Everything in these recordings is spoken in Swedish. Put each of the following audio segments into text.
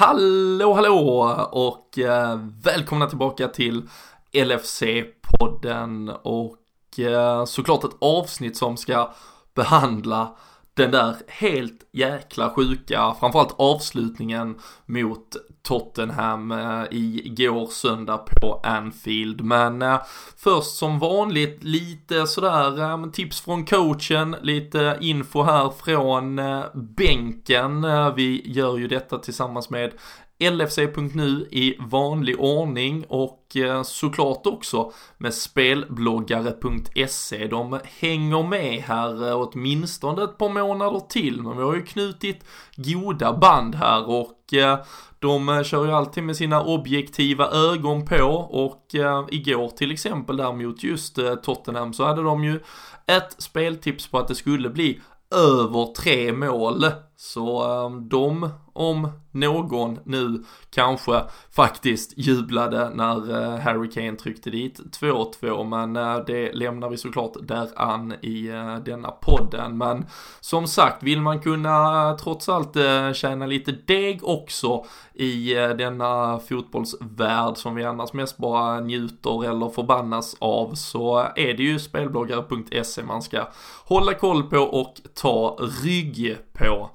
Hallå hallå! Och eh, välkomna tillbaka till LFC-podden och eh, såklart ett avsnitt som ska behandla den där helt jäkla sjuka, framförallt avslutningen mot Tottenham eh, igår söndag på Anfield. Men eh, först som vanligt lite sådär eh, tips från coachen, lite info här från bänken. Vi gör ju detta tillsammans med LFC.nu i vanlig ordning och eh, såklart också med spelbloggare.se. De hänger med här eh, åtminstone ett par månader till men vi har ju knutit goda band här och eh, de kör ju alltid med sina objektiva ögon på och igår till exempel där mot just Tottenham så hade de ju ett speltips på att det skulle bli över tre mål. Så ehm, de om någon nu kanske faktiskt jublade när eh, Harry Kane tryckte dit 2-2 men eh, det lämnar vi såklart däran i eh, denna podden. Men som sagt, vill man kunna trots allt tjäna lite deg också i denna fotbollsvärld som vi annars mest bara njuter eller förbannas av så är det ju spelbloggare.se man ska hålla koll på och ta rygg på.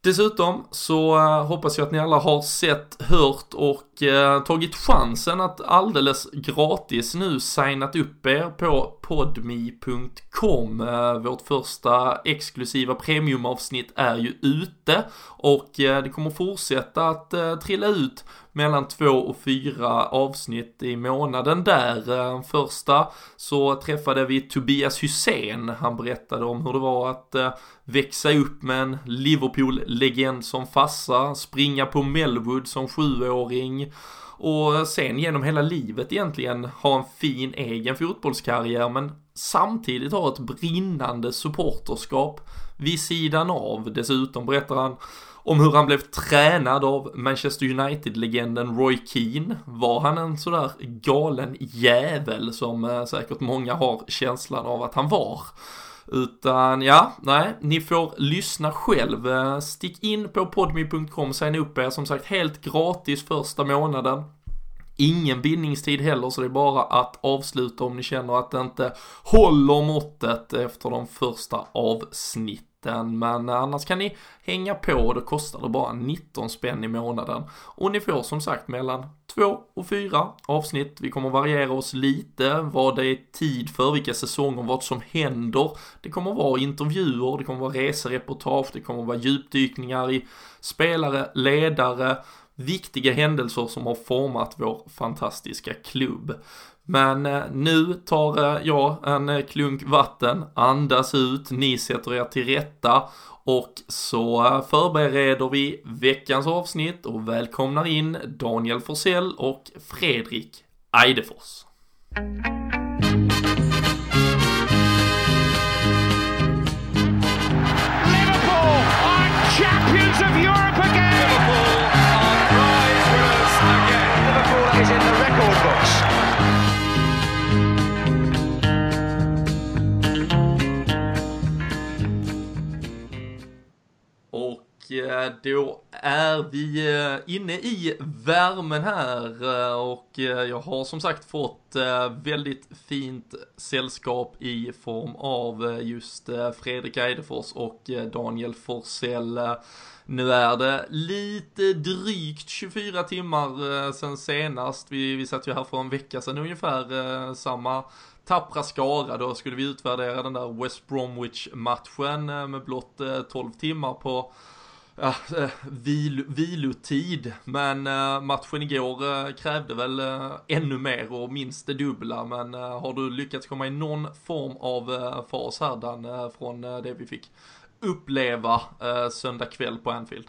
Dessutom så eh, hoppas jag att ni alla har sett, hört och eh, tagit chansen att alldeles gratis nu signat upp er på podmi.com. Eh, vårt första exklusiva premiumavsnitt är ju ute och eh, det kommer fortsätta att eh, trilla ut mellan två och fyra avsnitt i månaden där. Eh, första så träffade vi Tobias Hussein. Han berättade om hur det var att eh, växa upp med en Liverpool-legend som fassa, springa på Melwood som sjuåring och sen genom hela livet egentligen ha en fin egen fotbollskarriär men samtidigt ha ett brinnande supporterskap vid sidan av. Dessutom berättar han om hur han blev tränad av Manchester United-legenden Roy Keane. Var han en sådär galen jävel som eh, säkert många har känslan av att han var? Utan ja, nej, ni får lyssna själv. Eh, stick in på podme.com, signa upp er som sagt helt gratis första månaden. Ingen bindningstid heller så det är bara att avsluta om ni känner att det inte håller måttet efter de första avsnitten den, men annars kan ni hänga på och då kostar det bara 19 spänn i månaden. Och ni får som sagt mellan 2 och 4 avsnitt. Vi kommer variera oss lite, vad det är tid för, vilka säsonger, vad som händer. Det kommer vara intervjuer, det kommer vara resereportage, det kommer vara djupdykningar i spelare, ledare, viktiga händelser som har format vår fantastiska klubb. Men eh, nu tar eh, jag en eh, klunk vatten, andas ut, ni sätter er till rätta och så förbereder vi veckans avsnitt och välkomnar in Daniel Forsell och Fredrik Eidefors. Då är vi eh, inne i värmen här eh, och eh, jag har som sagt fått väldigt fint sällskap i form av just Fredrik Eidefors och Daniel Forsell. Nu är det lite drygt 24 timmar sen senast. Vi, vi satt ju här för en vecka sedan ungefär, samma tappra skara. Då skulle vi utvärdera den där West Bromwich-matchen med blott 12 timmar på ja, eh, vil, vilotid. Men eh, matchen igår eh, krävde väl ännu mer och minst det dubbla. Men har du lyckats komma i någon form av fas här Dan, från det vi fick uppleva söndag kväll på Anfield?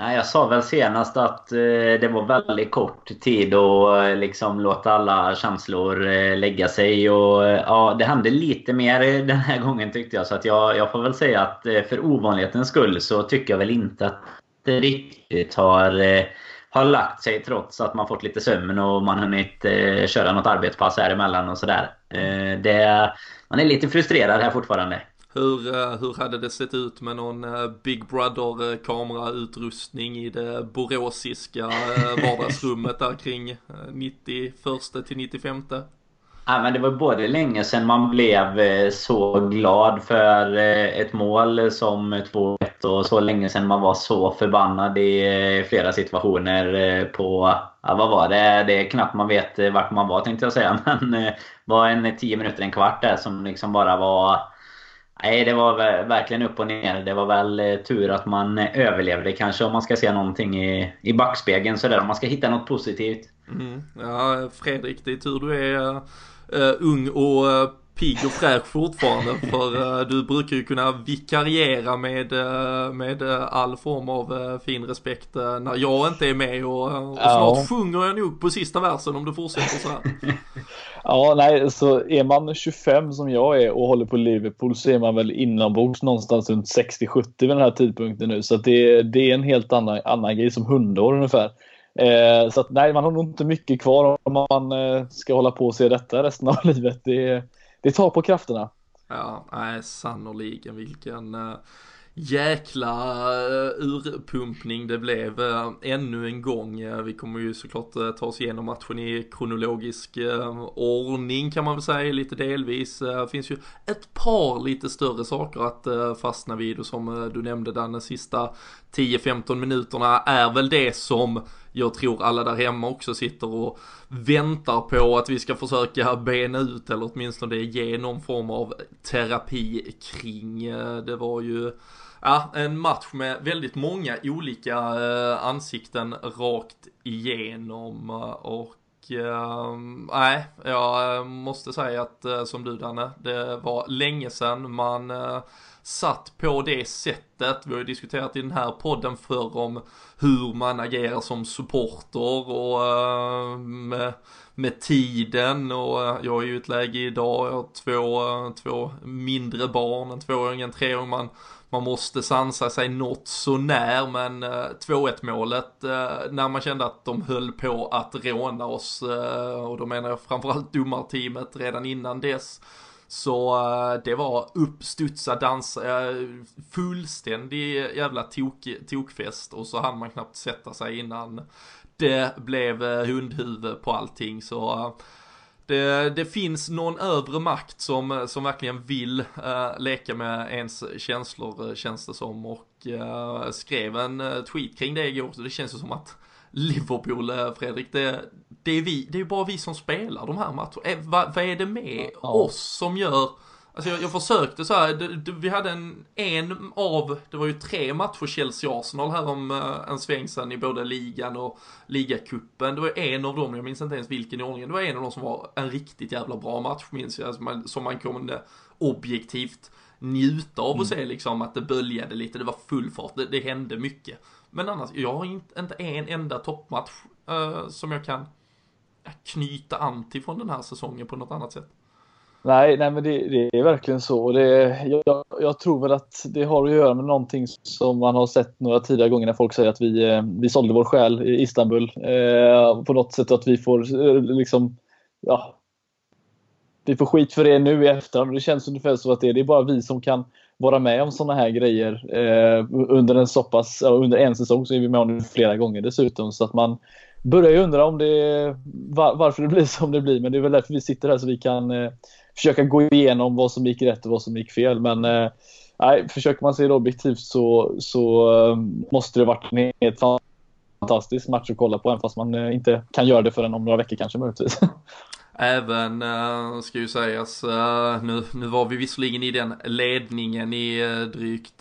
Nej, jag sa väl senast att eh, det var väldigt kort tid att eh, liksom låta alla känslor eh, lägga sig. Och, eh, ja, det hände lite mer den här gången tyckte jag. Så att jag, jag får väl säga att eh, för ovanlighetens skull så tycker jag väl inte att det riktigt har, eh, har lagt sig trots att man fått lite sömn och man hunnit köra något arbetspass här emellan och sådär. Man är lite frustrerad här fortfarande. Hur, eh, hur hade det sett ut med någon eh, Big Brother kamerautrustning i det boråsiska eh, vardagsrummet där kring 91 till 95? Ja, men det var både länge sedan man blev så glad för ett mål som 2-1 och så länge sedan man var så förbannad i flera situationer på... Ja, vad var det? Det är knappt man vet vart man var tänkte jag säga. Men det var en 10 minuter, en kvart där som liksom bara var Nej, det var verkligen upp och ner. Det var väl eh, tur att man eh, överlevde kanske om man ska se någonting i, i backspegeln sådär. Om man ska hitta något positivt. Mm. Ja, Fredrik, det är tur du är uh, ung och uh, pigg och fräsch fortfarande. För uh, du brukar ju kunna vikariera med, uh, med all form av fin respekt när jag inte är med. Och, och snart ja. sjunger jag nog på sista versen om du fortsätter så här. Ja, nej, så är man 25 som jag är och håller på Liverpool så är man väl inombords någonstans runt 60-70 vid den här tidpunkten nu. Så det, det är en helt annan, annan grej som hundår ungefär. Eh, så att, nej, man har nog inte mycket kvar om man eh, ska hålla på och se detta resten av livet. Det, det tar på krafterna. Ja, nej, sannoliken vilken uh jäkla uh, urpumpning det blev uh, ännu en gång. Uh, vi kommer ju såklart uh, ta oss igenom matchen i kronologisk ordning kan man väl säga lite delvis. Det finns ju ett par lite större saker att fastna vid och som du nämnde den sista 10-15 minuterna är väl det som jag tror alla där hemma också sitter och väntar på att vi ska försöka bena ut eller åtminstone ge någon form av terapi kring. Eh, det var ju Ja, en match med väldigt många olika eh, ansikten rakt igenom och ehm, nej, jag eh, måste säga att som du Danne, det var länge sedan man satt på det sättet. Vi har ju diskuterat i den här podden förr om hur man agerar som supporter och uh, med, med, tiden och uh, jag är ju i ett läge idag, jag har två, uh, två mindre barn, en tvååring, en treåring. Man man måste sansa sig något sånär men eh, 2-1 målet eh, när man kände att de höll på att råna oss eh, och då menar jag framförallt domarteamet redan innan dess. Så eh, det var uppstudsa dans, eh, fullständig jävla tok, tokfest. Och så hann man knappt sätta sig innan det blev eh, hundhuvud på allting. Så det, det, finns någon övre makt som, som verkligen vill uh, leka med ens känslor uh, känns det som. Och uh, skrev en tweet kring det igår så det känns ju som att Liverpool, Fredrik, det, det är vi, det är bara vi som spelar de här matcherna. Vad, vad är det med ja. oss som gör Alltså jag, jag försökte så här, det, det, vi hade en, en av, det var ju tre matcher Chelsea-Arsenal här om uh, en sväng sen i både ligan och ligacupen. Det var en av dem, jag minns inte ens vilken i ordningen, det var en av dem som var en riktigt jävla bra match minns jag, alltså man, som man kunde objektivt njuta av och mm. se liksom att det böljade lite, det var full fart, det, det hände mycket. Men annars, jag har inte, inte en enda toppmatch uh, som jag kan knyta an till från den här säsongen på något annat sätt. Nej, nej men det, det är verkligen så. Det, jag, jag, tror väl att det har att göra med någonting som man har sett några tidigare gånger när folk säger att vi, eh, vi sålde vår själ i Istanbul. Eh, på något sätt att vi får eh, liksom, ja, vi får skit för det nu i efterhand. Det känns ungefär så att det, det är bara vi som kan vara med om sådana här grejer eh, under en så pass, under en säsong så är vi med om det flera gånger dessutom. Så att man börjar ju undra om det, var, varför det blir som det blir. Men det är väl därför vi sitter här så vi kan eh, försöka gå igenom vad som gick rätt och vad som gick fel. Men eh, nej, försöker man se det objektivt så, så eh, måste det varit en helt fantastisk match att kolla på, även fast man eh, inte kan göra det förrän om några veckor kanske möjligtvis. Även, eh, ska ju sägas, eh, nu, nu var vi visserligen i den ledningen i eh, drygt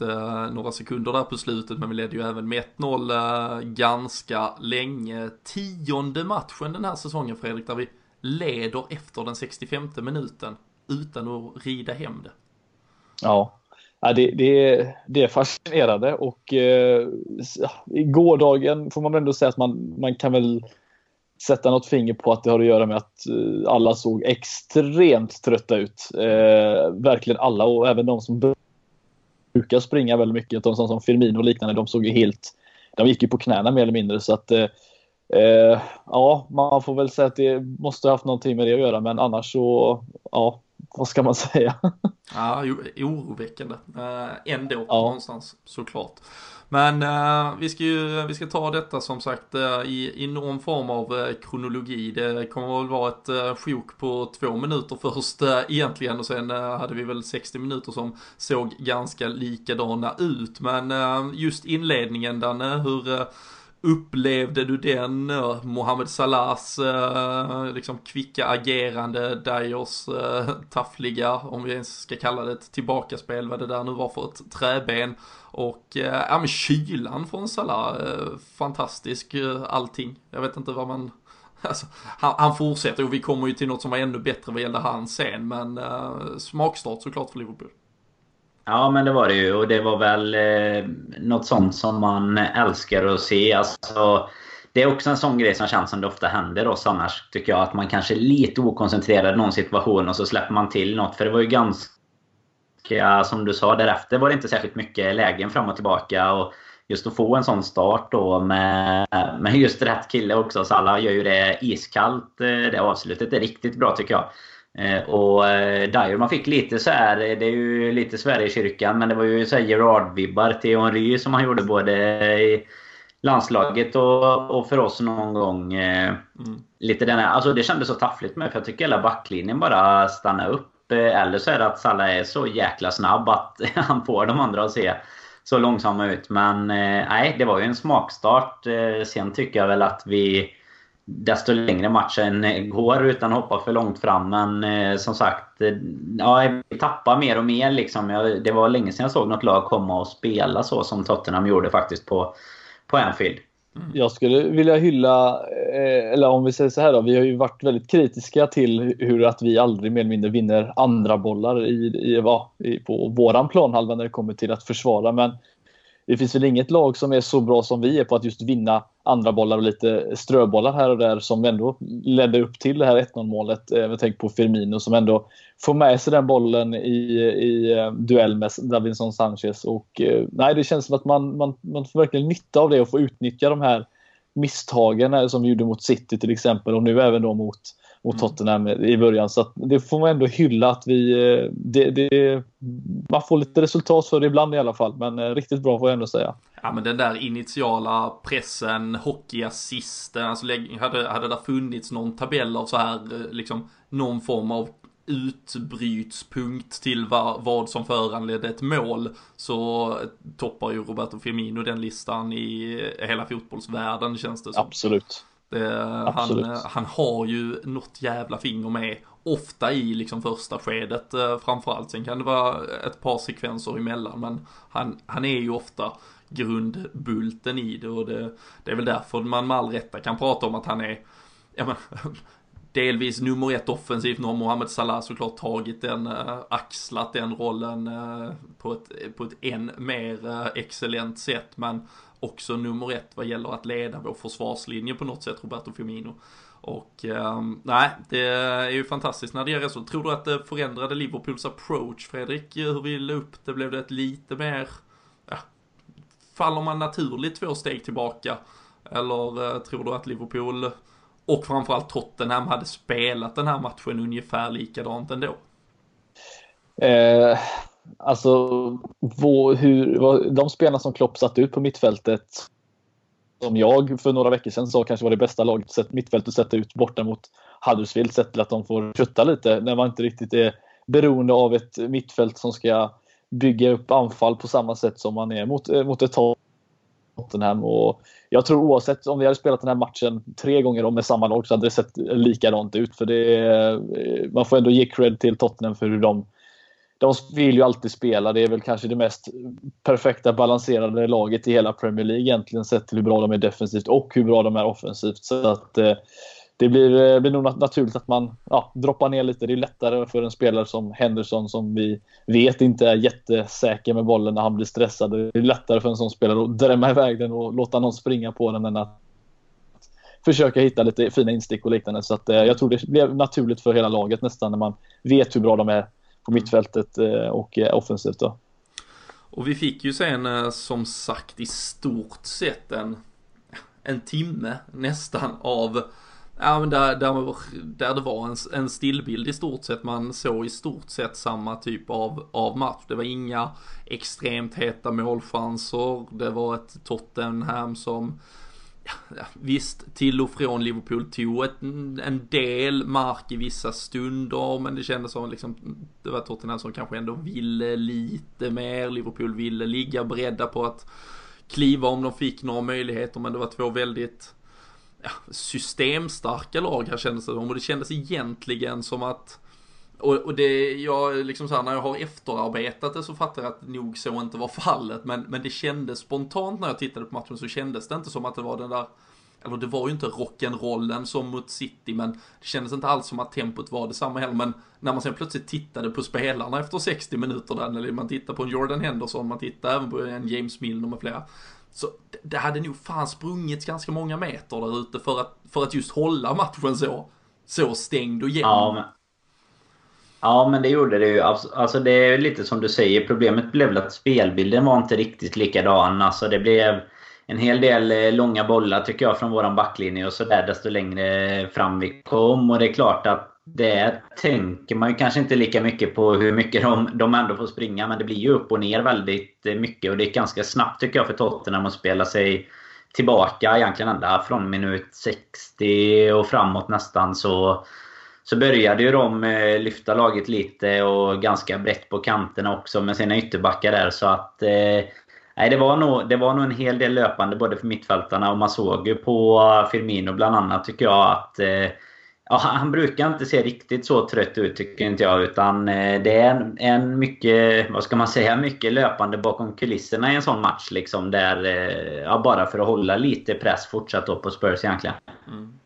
några sekunder där på slutet, men vi ledde ju även med 1-0 ganska länge. Tionde matchen den här säsongen Fredrik, där vi leder efter den 65 minuten utan att rida hem det. Ja, ja det, det, det är fascinerande och eh, gårdagen får man ändå säga att man, man kan väl sätta något finger på att det har att göra med att eh, alla såg extremt trötta ut. Eh, verkligen alla och även de som brukar springa väldigt mycket, de som, som Firmino och liknande, de såg ju helt de gick ju på knäna mer eller mindre så att eh, Eh, ja, man får väl säga att det måste ha haft någonting med det att göra, men annars så, ja, vad ska man säga? Ja, oroväckande äh, ändå ja. någonstans såklart. Men eh, vi ska ju, vi ska ta detta som sagt eh, i, i någon form av eh, kronologi. Det kommer väl vara ett eh, sjok på två minuter först eh, egentligen och sen hade vi väl 60 minuter som såg ganska likadana ut. Men just inledningen Danne, hur upplevde du den? Eh, Mohamed Salahs eh, liksom kvicka agerande, Dyers eh, taffliga, om vi ens ska kalla det ett tillbakaspel, vad det där nu var för ett träben. Och ja men kylan från Salah, fantastisk allting. Jag vet inte vad man Alltså, han, han, fortsätter och vi kommer ju till något som var ännu bättre vad gällde han sen men uh, smakstart såklart för Liverpool. Ja, men det var det ju. Och det var väl eh, något sånt som man älskar att se. Alltså, det är också en sån grej som känns som det ofta händer oss annars, tycker jag. Att man kanske är lite okoncentrerad i någon situation och så släpper man till något. För det var ju ganska, som du sa, därefter var det inte särskilt mycket lägen fram och tillbaka. Och just att få en sån start då med, med just rätt kille också. Så alla gör ju det iskallt, eh, det avslutet. är riktigt bra tycker jag. Eh, och eh, Dyer, man fick lite så här, det är ju lite Sverigekyrkan, men det var ju så Gerard-vibbar till Henry som han gjorde både i landslaget och, och för oss någon gång. Eh, mm. Lite den här, alltså det kändes så taffligt med, för jag tycker hela backlinjen bara stannar upp. Eller så är det att Salah är så jäkla snabb att han får de andra att se så långsamma ut. Men nej, det var ju en smakstart. Sen tycker jag väl att vi desto längre matchen går utan att hoppa för långt fram. Men eh, som sagt, eh, ja, vi tappar mer och mer. Liksom. Jag, det var länge sedan jag såg något lag komma och spela så som Tottenham gjorde faktiskt på, på Anfield. Mm. Jag skulle vilja hylla, eh, eller om vi säger så här då, vi har ju varit väldigt kritiska till hur att vi aldrig mer eller mindre vinner andra bollar i, i, va, i, på våran planhalva när det kommer till att försvara. Men det finns väl inget lag som är så bra som vi är på att just vinna andra bollar och lite ströbollar här och där som ändå ledde upp till det här 1-0 målet. Jag eh, tänker på Firmino som ändå får med sig den bollen i, i eh, duell med Davinson Sanchez. Och, eh, nej, det känns som att man, man, man får verkligen nytta av det och får utnyttja de här misstagen som vi gjorde mot City till exempel och nu även då mot mot mm. Tottenham i början. Så det får man ändå hylla att vi... Det, det, man får lite resultat för det ibland i alla fall, men riktigt bra får jag ändå säga. Ja men den där initiala pressen, hockeyassisten, alltså hade, hade det funnits någon tabell av så här, eh, liksom någon form av utbrytspunkt till vad, vad som föranledde ett mål så toppar ju Roberto Firmino den listan i hela fotbollsvärlden känns det som. Absolut. Det, han, han har ju något jävla finger med, ofta i liksom första skedet eh, framförallt. Sen kan det vara ett par sekvenser emellan, men han, han är ju ofta grundbulten i det och det, det är väl därför man med all rätta kan prata om att han är, ja men, delvis nummer ett offensivt. Nu har Mohamed Salah såklart tagit den, axlat den rollen på, ett, på ett än mer excellent sätt. Men också nummer ett vad gäller att leda vår försvarslinje på något sätt, Roberto Firmino. Och eh, nej, det är ju fantastiskt när det ger resultat. Tror du att det förändrade Liverpools approach, Fredrik? Hur vi la upp det? Blev det ett lite mer, ja, faller man naturligt två steg tillbaka? Eller eh, tror du att Liverpool och framförallt Tottenham hade spelat den här matchen ungefär likadant ändå? Eh, alltså, vår, hur, de spelarna som Klopp satt ut på mittfältet som jag för några veckor sedan sa kanske var det bästa laget mittfältet att sätta ut borta mot Huddersfield sett till att de får kötta lite när man inte riktigt är beroende av ett mittfält som ska bygga upp anfall på samma sätt som man är mot, eh, mot ett Tottenham. Och jag tror oavsett om vi hade spelat den här matchen tre gånger om med samma lag så hade det sett likadant ut. För det är, man får ändå ge cred till Tottenham för hur de de vill ju alltid spela. Det är väl kanske det mest perfekta balanserade laget i hela Premier League egentligen sett till hur bra de är defensivt och hur bra de är offensivt. Så att eh, det blir, eh, blir nog naturligt att man ja, droppar ner lite. Det är lättare för en spelare som Henderson som vi vet inte är jättesäker med bollen när han blir stressad. Det är lättare för en sån spelare att drämma iväg den och låta någon springa på den än att försöka hitta lite fina instick och liknande. Så att, eh, jag tror det blev naturligt för hela laget nästan när man vet hur bra de är på mittfältet eh, och eh, offensivt. Då. Och vi fick ju sen eh, som sagt i stort sett en, en timme nästan av Ja men där, där, där det var en, en stillbild i stort sett, man såg i stort sett samma typ av, av match. Det var inga extremt heta målchanser, det var ett Tottenham som Ja, visst, till och från Liverpool tog ett, en del mark i vissa stunder, men det kändes som liksom, det var Tottenham som kanske ändå ville lite mer. Liverpool ville ligga beredda på att kliva om de fick några möjligheter, men det var två väldigt ja, systemstarka lag här kändes det som. Och det kändes egentligen som att och, och det, jag liksom såhär, när jag har efterarbetat det så fattar jag att nog så inte var fallet. Men, men det kändes spontant när jag tittade på matchen så kändes det inte som att det var den där eller det var ju inte rock'n'rollen som mot City, men det kändes inte alls som att tempot var detsamma heller. Men när man sen plötsligt tittade på spelarna efter 60 minuter där, eller man tittar på en Jordan Henderson, man tittar även på en James Milner med flera. Så det hade nog fan sprungits ganska många meter där ute för att, för att just hålla matchen så, så stängd och jämn. Ja, men, ja, men det gjorde det ju. Alltså, det är lite som du säger, problemet blev väl att spelbilden var inte riktigt likadan. Alltså det blev en hel del eh, långa bollar tycker jag från våran backlinje och sådär desto längre fram vi kom. Och det är klart att det tänker man ju kanske inte lika mycket på hur mycket de, de ändå får springa. Men det blir ju upp och ner väldigt eh, mycket. Och det är ganska snabbt tycker jag för Tottenham att spela sig tillbaka egentligen ända från minut 60 och framåt nästan. Så, så började ju de eh, lyfta laget lite och ganska brett på kanterna också med sina ytterbackar där. Så att eh, Nej, det var, nog, det var nog en hel del löpande både för mittfältarna och man såg ju på Firmino bland annat tycker jag att eh, Ja, han brukar inte se riktigt så trött ut tycker inte jag. Utan det är en, en mycket, vad ska man säga, mycket löpande bakom kulisserna i en sån match. Liksom, där, ja, bara för att hålla lite press fortsatt på Spurs egentligen. Mm.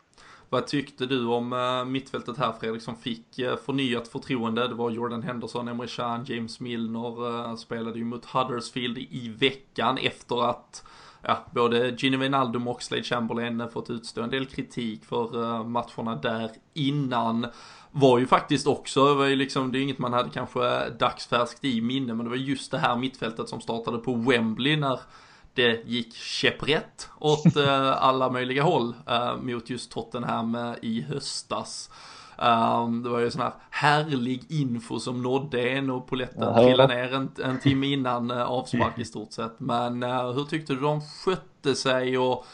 Vad tyckte du om eh, mittfältet här Fredrik som fick eh, förnyat förtroende? Det var Jordan Henderson, Emre Can, James Milner eh, spelade ju mot Huddersfield i veckan efter att ja, både Gini Wijnaldum och Slade Chamberlain fått utstå en del kritik för matcherna där innan. Var ju faktiskt också, det var ju liksom, det är inget man hade kanske dagsfärskt i minne, men det var just det här mittfältet som startade på Wembley när det gick käpprätt åt uh, alla möjliga håll uh, mot just Tottenham i höstas. Um, det var ju sån här härlig info som nådde en och poletten ja, trillade ner en, en timme innan uh, avspark i stort sett. Men uh, hur tyckte du de skötte sig och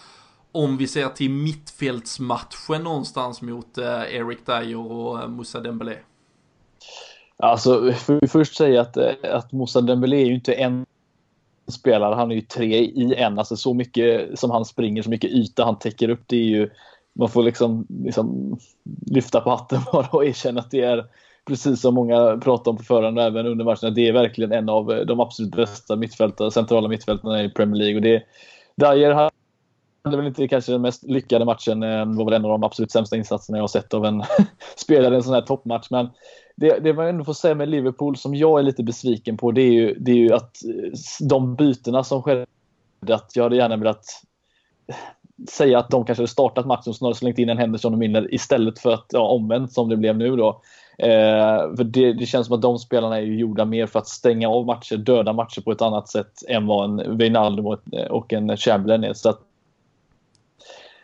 om vi ser till mittfältsmatchen någonstans mot uh, Eric Dyer och uh, Moussa Dembélé? Alltså, får vi först säga att, att Moussa Dembélé är ju inte en spelare, han är ju tre i en. Alltså så mycket som han springer, så mycket yta han täcker upp, det är ju man får liksom, liksom lyfta på hatten bara och erkänna att det är precis som många pratar om på förhand och även under matchen, det är verkligen en av eh, de absolut bästa mittfältarna, centrala mittfältarna i Premier League. Och det, Dyer hade väl inte kanske den mest lyckade matchen, det var väl en av de absolut sämsta insatserna jag har sett av en spelare i en sån här toppmatch. Men det, det man ändå får säga med Liverpool som jag är lite besviken på, det är ju, det är ju att eh, de bytena som skedde, att jag hade gärna velat eh, säga att de kanske hade startat matchen och snarare slängt in en Henderson och Milner istället för att ja, omvänt som det blev nu då. Eh, för det, det, känns som att de spelarna är gjorda mer för att stänga av matcher, döda matcher på ett annat sätt än vad en Wijnaldum och, eh, och en Chamberlain är. Så att,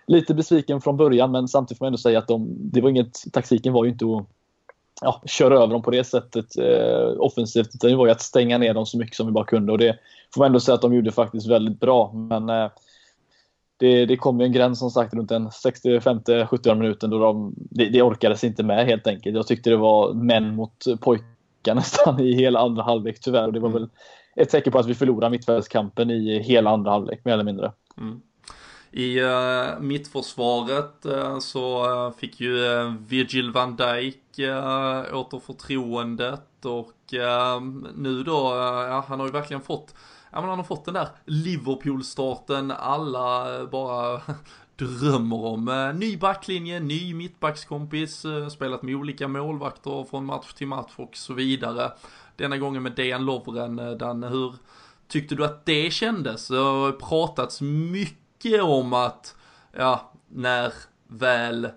lite besviken från början men samtidigt får man ändå säga att de, det var inget, taktiken var ju inte att ja, köra över dem på det sättet eh, offensivt utan det var ju att stänga ner dem så mycket som vi bara kunde och det får man ändå säga att de gjorde faktiskt väldigt bra. Men eh, det, det kom ju en gräns som sagt runt den 65 70 minuten då de, det, det orkades inte med helt enkelt. Jag tyckte det var män mot pojkar nästan i hela andra halvlek tyvärr. Och det var mm. väl ett tecken på att vi förlorade mittfältskampen i hela andra halvlek mer eller mindre. Mm. I uh, mittförsvaret uh, så uh, fick ju uh, Virgil van Dijk uh, åter förtroendet och nu då, ja, han har ju verkligen fått ja men han har fått den där Liverpool-starten alla bara drömmer om. Ny backlinje, ny mittbackskompis, spelat med olika målvakter från match till match och så vidare. Denna gången med Dejan Lovren, eh, Danne, hur tyckte du att det kändes? Det har pratats mycket om att, ja, när väl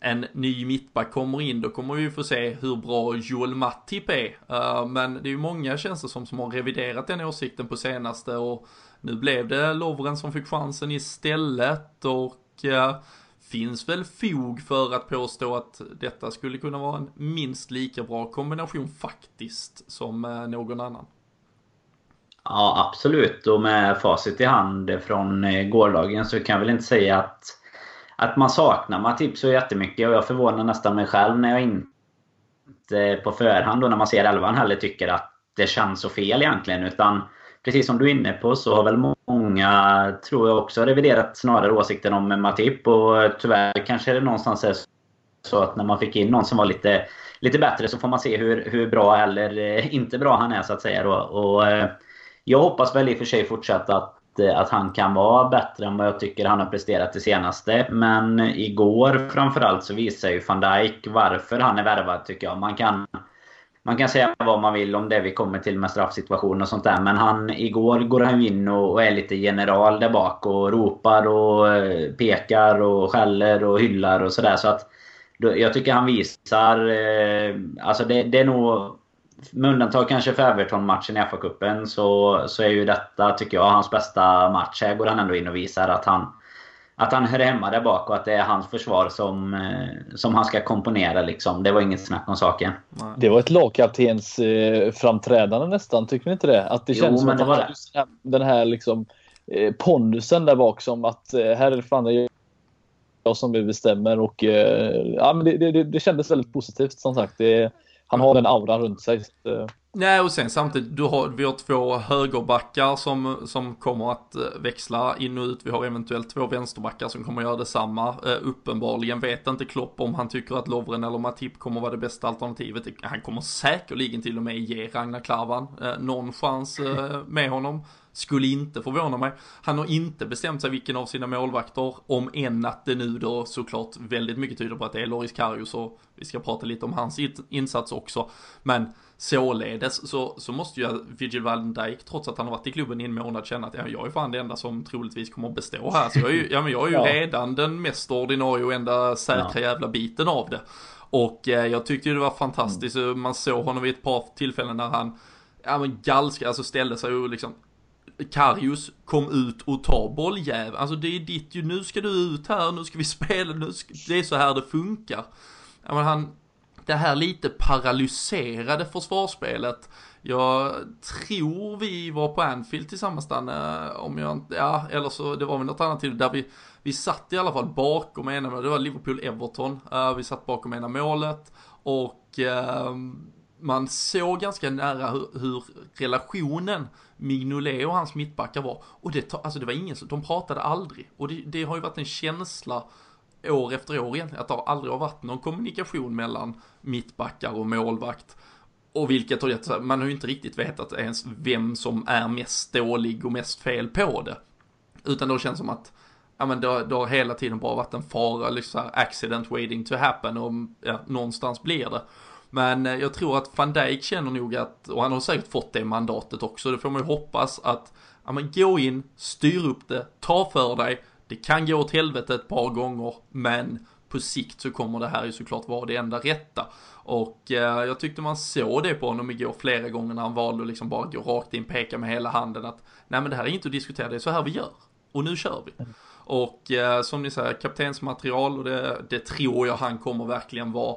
en ny mittback kommer in, då kommer vi få se hur bra Joel Matip är. Uh, men det är ju många känns det som, som har reviderat den åsikten på senaste och nu blev det Lovren som fick chansen istället och uh, finns väl fog för att påstå att detta skulle kunna vara en minst lika bra kombination faktiskt som uh, någon annan. Ja, absolut. Och med facit i hand från eh, gårdagen så kan jag väl inte säga att, att man saknar Matip så jättemycket. Och jag förvånar nästan mig själv när jag inte på förhand och när man ser elvan heller tycker att det känns så fel egentligen. Utan precis som du är inne på så har väl många, tror jag också, reviderat snarare åsikten om Matip. Och tyvärr kanske det någonstans är så att när man fick in någon som var lite, lite bättre så får man se hur, hur bra eller eh, inte bra han är så att säga. Då. Och, eh, jag hoppas väl i och för sig fortsatt att, eh, att han kan vara bättre än vad jag tycker han har presterat det senaste. Men igår framförallt så visar ju van Dijk varför han är värvad tycker jag. Man kan man kan säga vad man vill om det vi kommer till med straffsituationer och sånt där. Men han, igår går han ju in och, och är lite general där bak och ropar och eh, pekar och skäller och hyllar och sådär. Så att jag tycker han visar... Eh, alltså det, det är nog... Med undantag kanske för Everton-matchen i FA-cupen så, så är ju detta, tycker jag, hans bästa match. Här går han ändå in och visar att han att han hör hemma där bak och att det är hans försvar som, eh, som han ska komponera. Liksom. Det var inget snack om saken. Det var ett lagkaptens eh, framträdande nästan, tycker ni inte det? Att det jo, känns som att det var det. den här liksom, eh, pondusen där bak som att eh, här är det fan det jag som bestämmer. Och, eh, ja, men det, det, det kändes väldigt positivt som sagt. Det, han har den auran runt sig. Eh, Nej, och sen samtidigt, du har, vi har två högerbackar som, som kommer att eh, växla in och ut. Vi har eventuellt två vänsterbackar som kommer att göra detsamma. Uh, uppenbarligen vet inte Klopp om han tycker att Lovren eller Matip kommer att vara det bästa alternativet. Han kommer säkerligen till och med ge Ragnar Klavan uh, någon chans uh, med honom. Skulle inte förvåna mig. Han har inte bestämt sig vilken av sina målvakter, om än att det nu då såklart väldigt mycket tyder på att det är Loris Karius och vi ska prata lite om hans insats också. Men således så, så måste ju Vigil van Dijk, trots att han har varit i klubben i en månad, känna att ja, jag är fan det enda som troligtvis kommer att bestå här. Så jag är ju, ja, men jag är ju ja. redan den mest ordinarie och enda säkra jävla biten av det. Och eh, jag tyckte ju det var fantastiskt, mm. man såg honom vid ett par tillfällen när han, ja men galska, alltså ställde sig och liksom Karius kom ut och ta bolljäveln. Alltså det är ditt ju, nu ska du ut här, nu ska vi spela, nu ska, det är så här det funkar. Men han, det här lite paralyserade försvarsspelet. Jag tror vi var på Anfield tillsammans Danne, om jag inte, ja, eller så det var väl något annat till där vi, vi satt i alla fall bakom ena, det var Liverpool-Everton, uh, vi satt bakom ena målet och uh, man såg ganska nära hur, hur relationen Mignolet och hans mittbackar var. Och det, alltså det var ingen som, de pratade aldrig. Och det, det har ju varit en känsla år efter år egentligen, att det aldrig har varit någon kommunikation mellan mittbackar och målvakt. Och vilket har gett, man har ju inte riktigt vetat ens vem som är mest dålig och mest fel på det. Utan det känns som att, ja men det, det har hela tiden bara varit en fara, liksom här accident waiting to happen och ja, någonstans blir det. Men eh, jag tror att van Dijk känner nog att, och han har säkert fått det mandatet också, det får man ju hoppas att, ja men gå in, styr upp det, ta för dig, det kan gå åt helvete ett par gånger, men på sikt så kommer det här ju såklart vara det enda rätta. Och eh, jag tyckte man såg det på honom igår flera gånger när han valde att liksom bara gå rakt in, peka med hela handen att nej men det här är inte att diskutera, det är så här vi gör. Och nu kör vi. Och eh, som ni säger, kaptensmaterial och det, det tror jag han kommer verkligen vara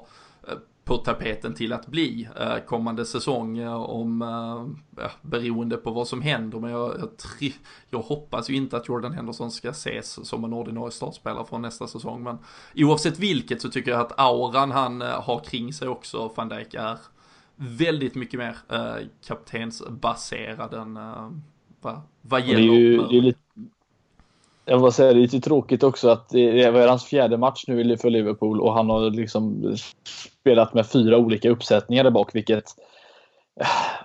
på tapeten till att bli eh, kommande säsong eh, om, eh, beroende på vad som händer. Men jag, jag, jag, hoppas ju inte att Jordan Henderson ska ses som en ordinarie startspelare från nästa säsong. Men oavsett vilket så tycker jag att auran han har kring sig också, van Dijk, är väldigt mycket mer eh, kaptensbaserad än eh, vad, vad gäller. Det är ju, det är lite, jag vill säga, det är lite tråkigt också att det var hans fjärde match nu för Liverpool och han har liksom spelat med fyra olika uppsättningar där bak. Vilket,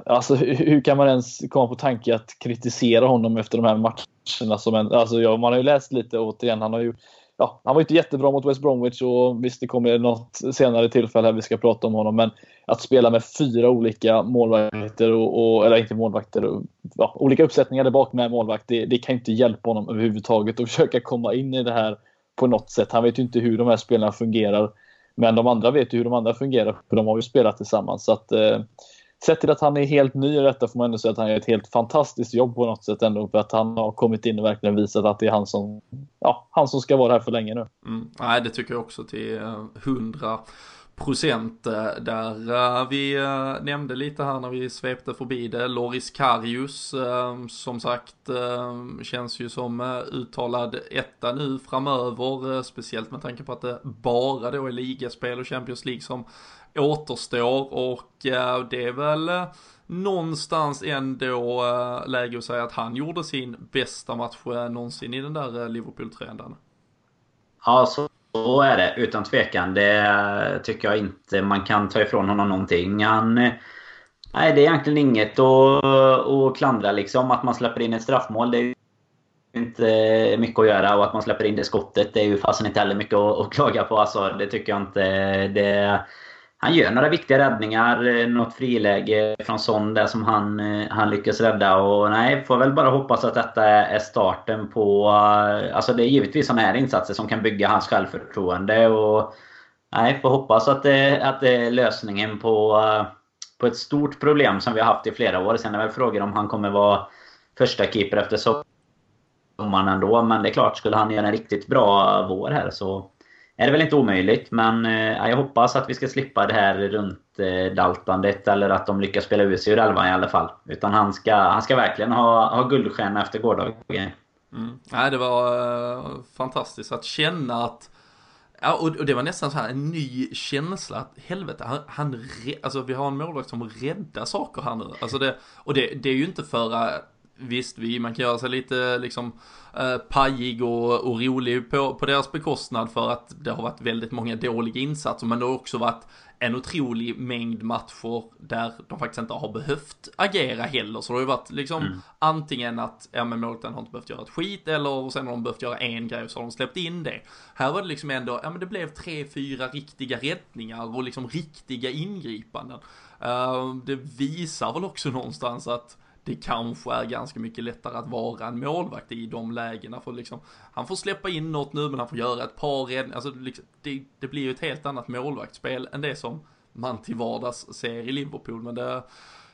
alltså, hur kan man ens komma på tanke att kritisera honom efter de här matcherna? Som en, alltså, ja, man har ju läst lite återigen. Han har ju ja, han var inte jättebra mot West Bromwich och visst det kommer något senare tillfälle här vi ska prata om honom. Men att spela med fyra olika målvakter, och, och eller inte målvakter, och, ja, olika uppsättningar där bak med målvakt. Det, det kan inte hjälpa honom överhuvudtaget att försöka komma in i det här på något sätt. Han vet ju inte hur de här spelarna fungerar. Men de andra vet ju hur de andra fungerar, för de har ju spelat tillsammans. Så att, eh, sett till att han är helt ny i detta får man ändå säga att han gör ett helt fantastiskt jobb på något sätt ändå. För att han har kommit in och verkligen visat att det är han som, ja, han som ska vara här för länge nu. Mm. Nej, det tycker jag också till eh, hundra procent eh, där eh, vi eh, nämnde lite här när vi svepte förbi det. Loris Karius som sagt känns ju som uttalad etta nu framöver. speciellt med tanke på att det bara då är ligaspel och Champions League som återstår och det är väl någonstans ändå läge att säga att han gjorde sin bästa match någonsin i den där Liverpool-trenden. Ja, så så är det utan tvekan. Det tycker jag inte man kan ta ifrån honom någonting. Han, nej, det är egentligen inget att, att klandra liksom. Att man släpper in ett straffmål, det är inte mycket att göra. Och att man släpper in det skottet, det är ju fasen inte heller mycket att, att klaga på. Alltså, det tycker jag inte. Det, han gör några viktiga räddningar. Eh, något friläge från Son där som han, eh, han lyckas rädda. Och nej, får väl bara hoppas att detta är starten på... Eh, alltså det är givetvis sådana här insatser som kan bygga hans självförtroende. Och nej, får hoppas att det, att det är lösningen på, på ett stort problem som vi har haft i flera år. Sen är väl frågan om han kommer vara första keeper efter sommaren ändå. Men det är klart, skulle han göra en riktigt bra vår här så är det väl inte omöjligt, men eh, jag hoppas att vi ska slippa det här runt eh, daltandet eller att de lyckas spela ut sig ur elvan i alla fall. Utan han ska, han ska verkligen ha, ha guldstjärna efter gårdagen. Mm. Nej, det var eh, fantastiskt att känna att Ja, och det var nästan så här en ny känsla att helvete, han, han alltså vi har en målvakt som räddar saker här nu. Alltså det, och det, det är ju inte för att Visst, vi, man kan göra sig lite liksom eh, pajig och, och rolig på, på deras bekostnad för att det har varit väldigt många dåliga insatser men det har också varit en otrolig mängd matcher där de faktiskt inte har behövt agera heller. Så det har ju varit liksom mm. antingen att, ja men målvakten har inte behövt göra ett skit eller sen har de behövt göra en grej och så har de släppt in det. Här var det liksom ändå, ja men det blev tre, fyra riktiga räddningar och liksom riktiga ingripanden. Uh, det visar väl också någonstans att det kanske är ganska mycket lättare att vara en målvakt i de lägena. För liksom, han får släppa in något nu men han får göra ett par räddningar. Alltså, liksom, det, det, blir ju ett helt annat målvaktsspel än det som man till vardags ser i Liverpool. Men det,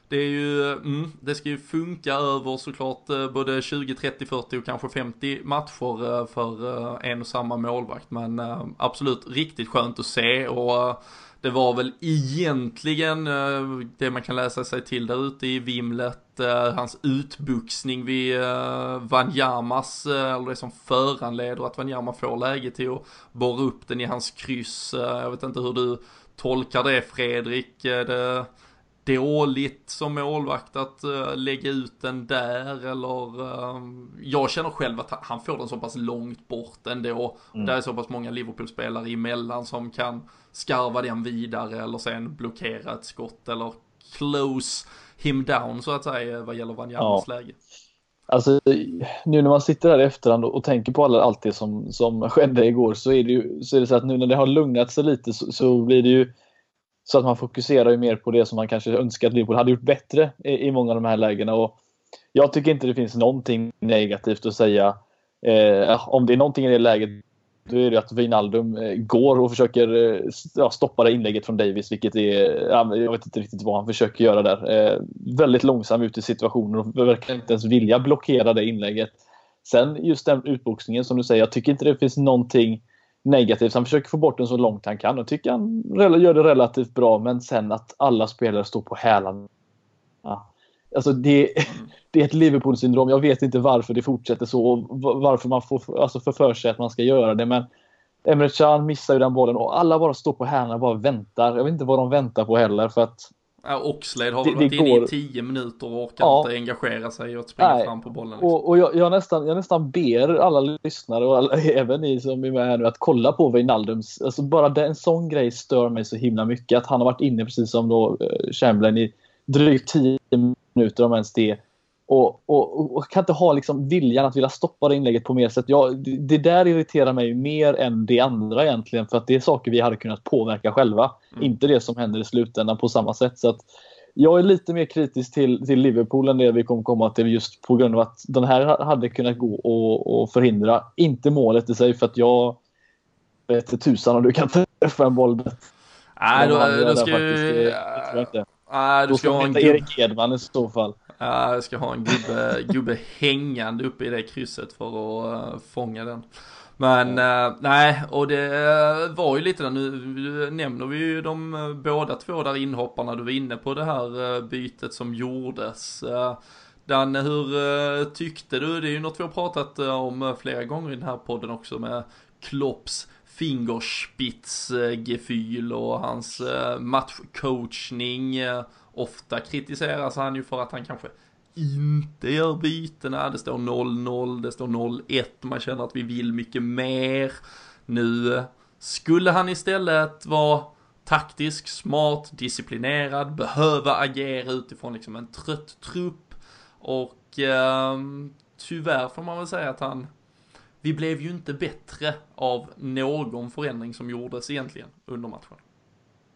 det är ju, mm, det ska ju funka över såklart eh, både 20, 30, 40 och kanske 50 matcher eh, för eh, en och samma målvakt. Men absolut riktigt skönt att se och det var väl egentligen eh, det man kan läsa sig till där ute i vimlet, eh, hans utbuxning vid eh, Vanjamas, eller det som föranleder att Vanjama får läge till att borra upp den i hans kryss. Jag vet inte hur du tolkar det Fredrik. Det, dåligt som målvakt att uh, lägga ut den där eller uh, jag känner själv att han får den så pass långt bort ändå. Mm. Där är så pass många Liverpool-spelare emellan som kan skarva den vidare eller sen blockera ett skott eller close him down så att säga vad gäller Vanjamas ja. läge. Alltså nu när man sitter här i efterhand och, och tänker på alla, allt det som, som skedde igår så är det ju så, är det så att nu när det har lugnat sig lite så, så blir det ju så att man fokuserar ju mer på det som man kanske önskar att Liverpool hade gjort bättre i, i många av de här lägena. Och jag tycker inte det finns någonting negativt att säga. Eh, om det är någonting i det läget då är det att Wijnaldum eh, går och försöker eh, ja, stoppa det inlägget från Davis, vilket är... Jag vet inte riktigt vad han försöker göra där. Eh, väldigt långsam ut i situationen och verkar inte ens vilja blockera det inlägget. Sen just den utboxningen som du säger, jag tycker inte det finns någonting negativt. Han försöker få bort den så långt han kan och tycker han gör det relativt bra. Men sen att alla spelare står på hälarna. Ja. Alltså det, det är ett Liverpool-syndrom. Jag vet inte varför det fortsätter så och varför man får alltså för, för sig att man ska göra det. Men Emre Can missar ju den bollen och alla bara står på hälarna och bara väntar. Jag vet inte vad de väntar på heller för att Ja, Oxlade har väl varit inne går... i tio minuter och orkar ja. inte engagera sig och springa Nej. fram på bollen. Liksom. Och, och jag, jag, nästan, jag nästan ber alla lyssnare och alla, även ni som är med här nu att kolla på Wijnaldums. Alltså bara det, en sån grej stör mig så himla mycket. Att han har varit inne precis som då uh, Chamberlain i drygt tio minuter om ens det. Och, och, och, kan inte ha liksom viljan att vilja stoppa det inlägget på mer sätt. Ja, det, där irriterar mig mer än det andra egentligen. För att det är saker vi hade kunnat påverka själva. Mm. Inte det som händer i slutändan på samma sätt. Så att jag är lite mer kritisk till, till Liverpool än det vi kommer komma till just på grund av att den här hade kunnat gå och, och förhindra. Inte målet i sig för att jag vet tusan om du kan träffa en boll Nej, då, då ska ju... Ah, du ska ha en gubbe, Erik Edman i så fall. ah, du ska ha en gubbe, gubbe hängande uppe i det krysset för att uh, fånga den. Men uh, nej, och det uh, var ju lite där, nu nämner vi ju de uh, båda två där inhopparna, du var inne på det här bytet som gjordes. Dan, hur tyckte du? Det är ju något vi har pratat om flera gånger i den här podden också med Klopps fingerspitzgefühl eh, och hans eh, matchcoachning. Eh, ofta kritiseras han ju för att han kanske inte gör bytena. Det står 0-0, det står 0-1, man känner att vi vill mycket mer. Nu skulle han istället vara taktisk, smart, disciplinerad, behöva agera utifrån liksom en trött trupp. Och eh, tyvärr får man väl säga att han, vi blev ju inte bättre av någon förändring som gjordes egentligen under matchen.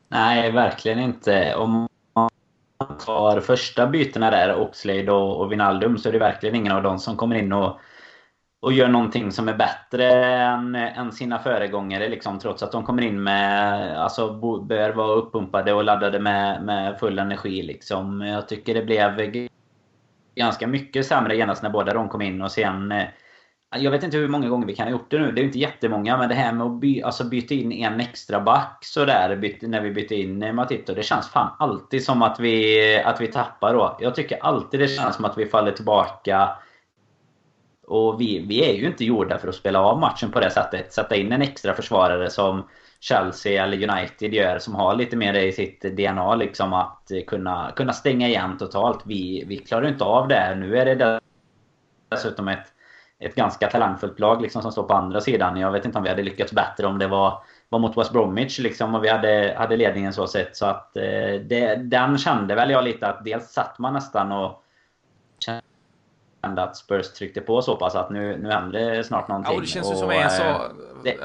Nej, verkligen inte. Om man tar första bytena där, Oxlade och, och Vinaldum, så är det verkligen ingen av dem som kommer in och, och gör någonting som är bättre än, än sina föregångare. Liksom, trots att de kommer in med, alltså bör vara uppumpade och laddade med, med full energi. Liksom. Jag tycker det blev ganska mycket sämre genast när båda de kom in och sen eh, jag vet inte hur många gånger vi kan ha gjort det nu. Det är inte jättemånga. Men det här med att by, alltså byta in en extra back sådär byt, när vi bytte in Matito. Det känns fan alltid som att vi, att vi tappar då. Jag tycker alltid det känns som att vi faller tillbaka. Och vi, vi är ju inte gjorda för att spela av matchen på det sättet. Sätta in en extra försvarare som Chelsea eller United gör. Som har lite mer i sitt DNA liksom att kunna, kunna stänga igen totalt. Vi, vi klarar inte av det. Nu är det dessutom ett ett ganska talangfullt lag liksom, som står på andra sidan. Jag vet inte om vi hade lyckats bättre om det var, var mot West Bromwich liksom, och vi hade, hade ledningen så sett. Så att, eh, det, den kände väl jag lite att dels satt man nästan och kände att Spurs tryckte på så pass att nu, nu händer snart någonting. Ja, och det känns ju som en så... Det,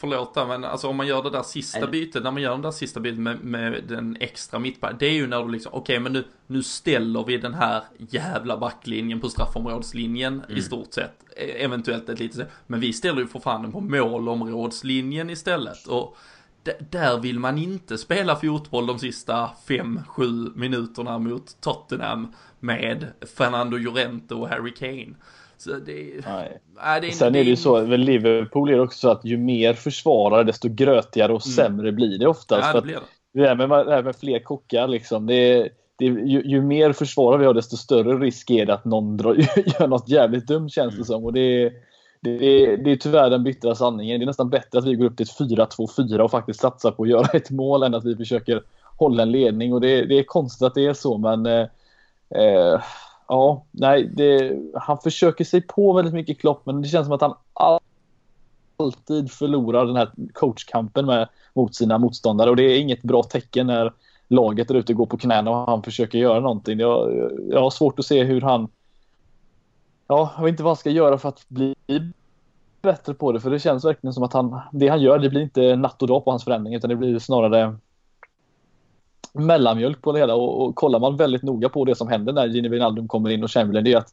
förlåt men alltså om man gör det där sista bytet, när man gör det där sista bytet med, med den extra mittbacken, det är ju när du liksom, okej okay, men nu, nu ställer vi den här jävla backlinjen på straffområdeslinjen mm. i stort sett. E, eventuellt ett litet, men vi ställer ju för fan den på målområdeslinjen istället. Och där vill man inte spela fotboll de sista 5-7 minuterna mot Tottenham med Fernando Llorente och Harry Kane. Så det, Nej. Nej, det är, Sen är det ju så, väl Liverpool är också så att ju mer försvarare desto grötigare och mm. sämre blir det oftast. Ja, det blir det. Det här med, det här med fler kockar liksom. Det det ju, ju, mer försvarare vi har desto större risk är det att någon drar, gör något jävligt dumt känns det mm. som. Och det är, det, är, det är tyvärr den bittra sanningen. Det är nästan bättre att vi går upp till ett 4-2-4 och faktiskt satsar på att göra ett mål än att vi försöker hålla en ledning. Och det, det är konstigt att det är så men eh, eh ja, nej, det, han försöker sig på väldigt mycket Klopp, men det känns som att han alltid förlorar den här coachkampen med, mot sina motståndare och det är inget bra tecken när laget är ute och går på knäna och han försöker göra någonting. Jag, jag har svårt att se hur han... Ja, jag vet inte vad han ska göra för att bli bättre på det, för det känns verkligen som att han, det han gör, det blir inte natt och dag på hans förändring, utan det blir snarare mellanmjölk på det hela och, och kollar man väldigt noga på det som händer när Gini Wijnaldum kommer in och Chamberlain det är att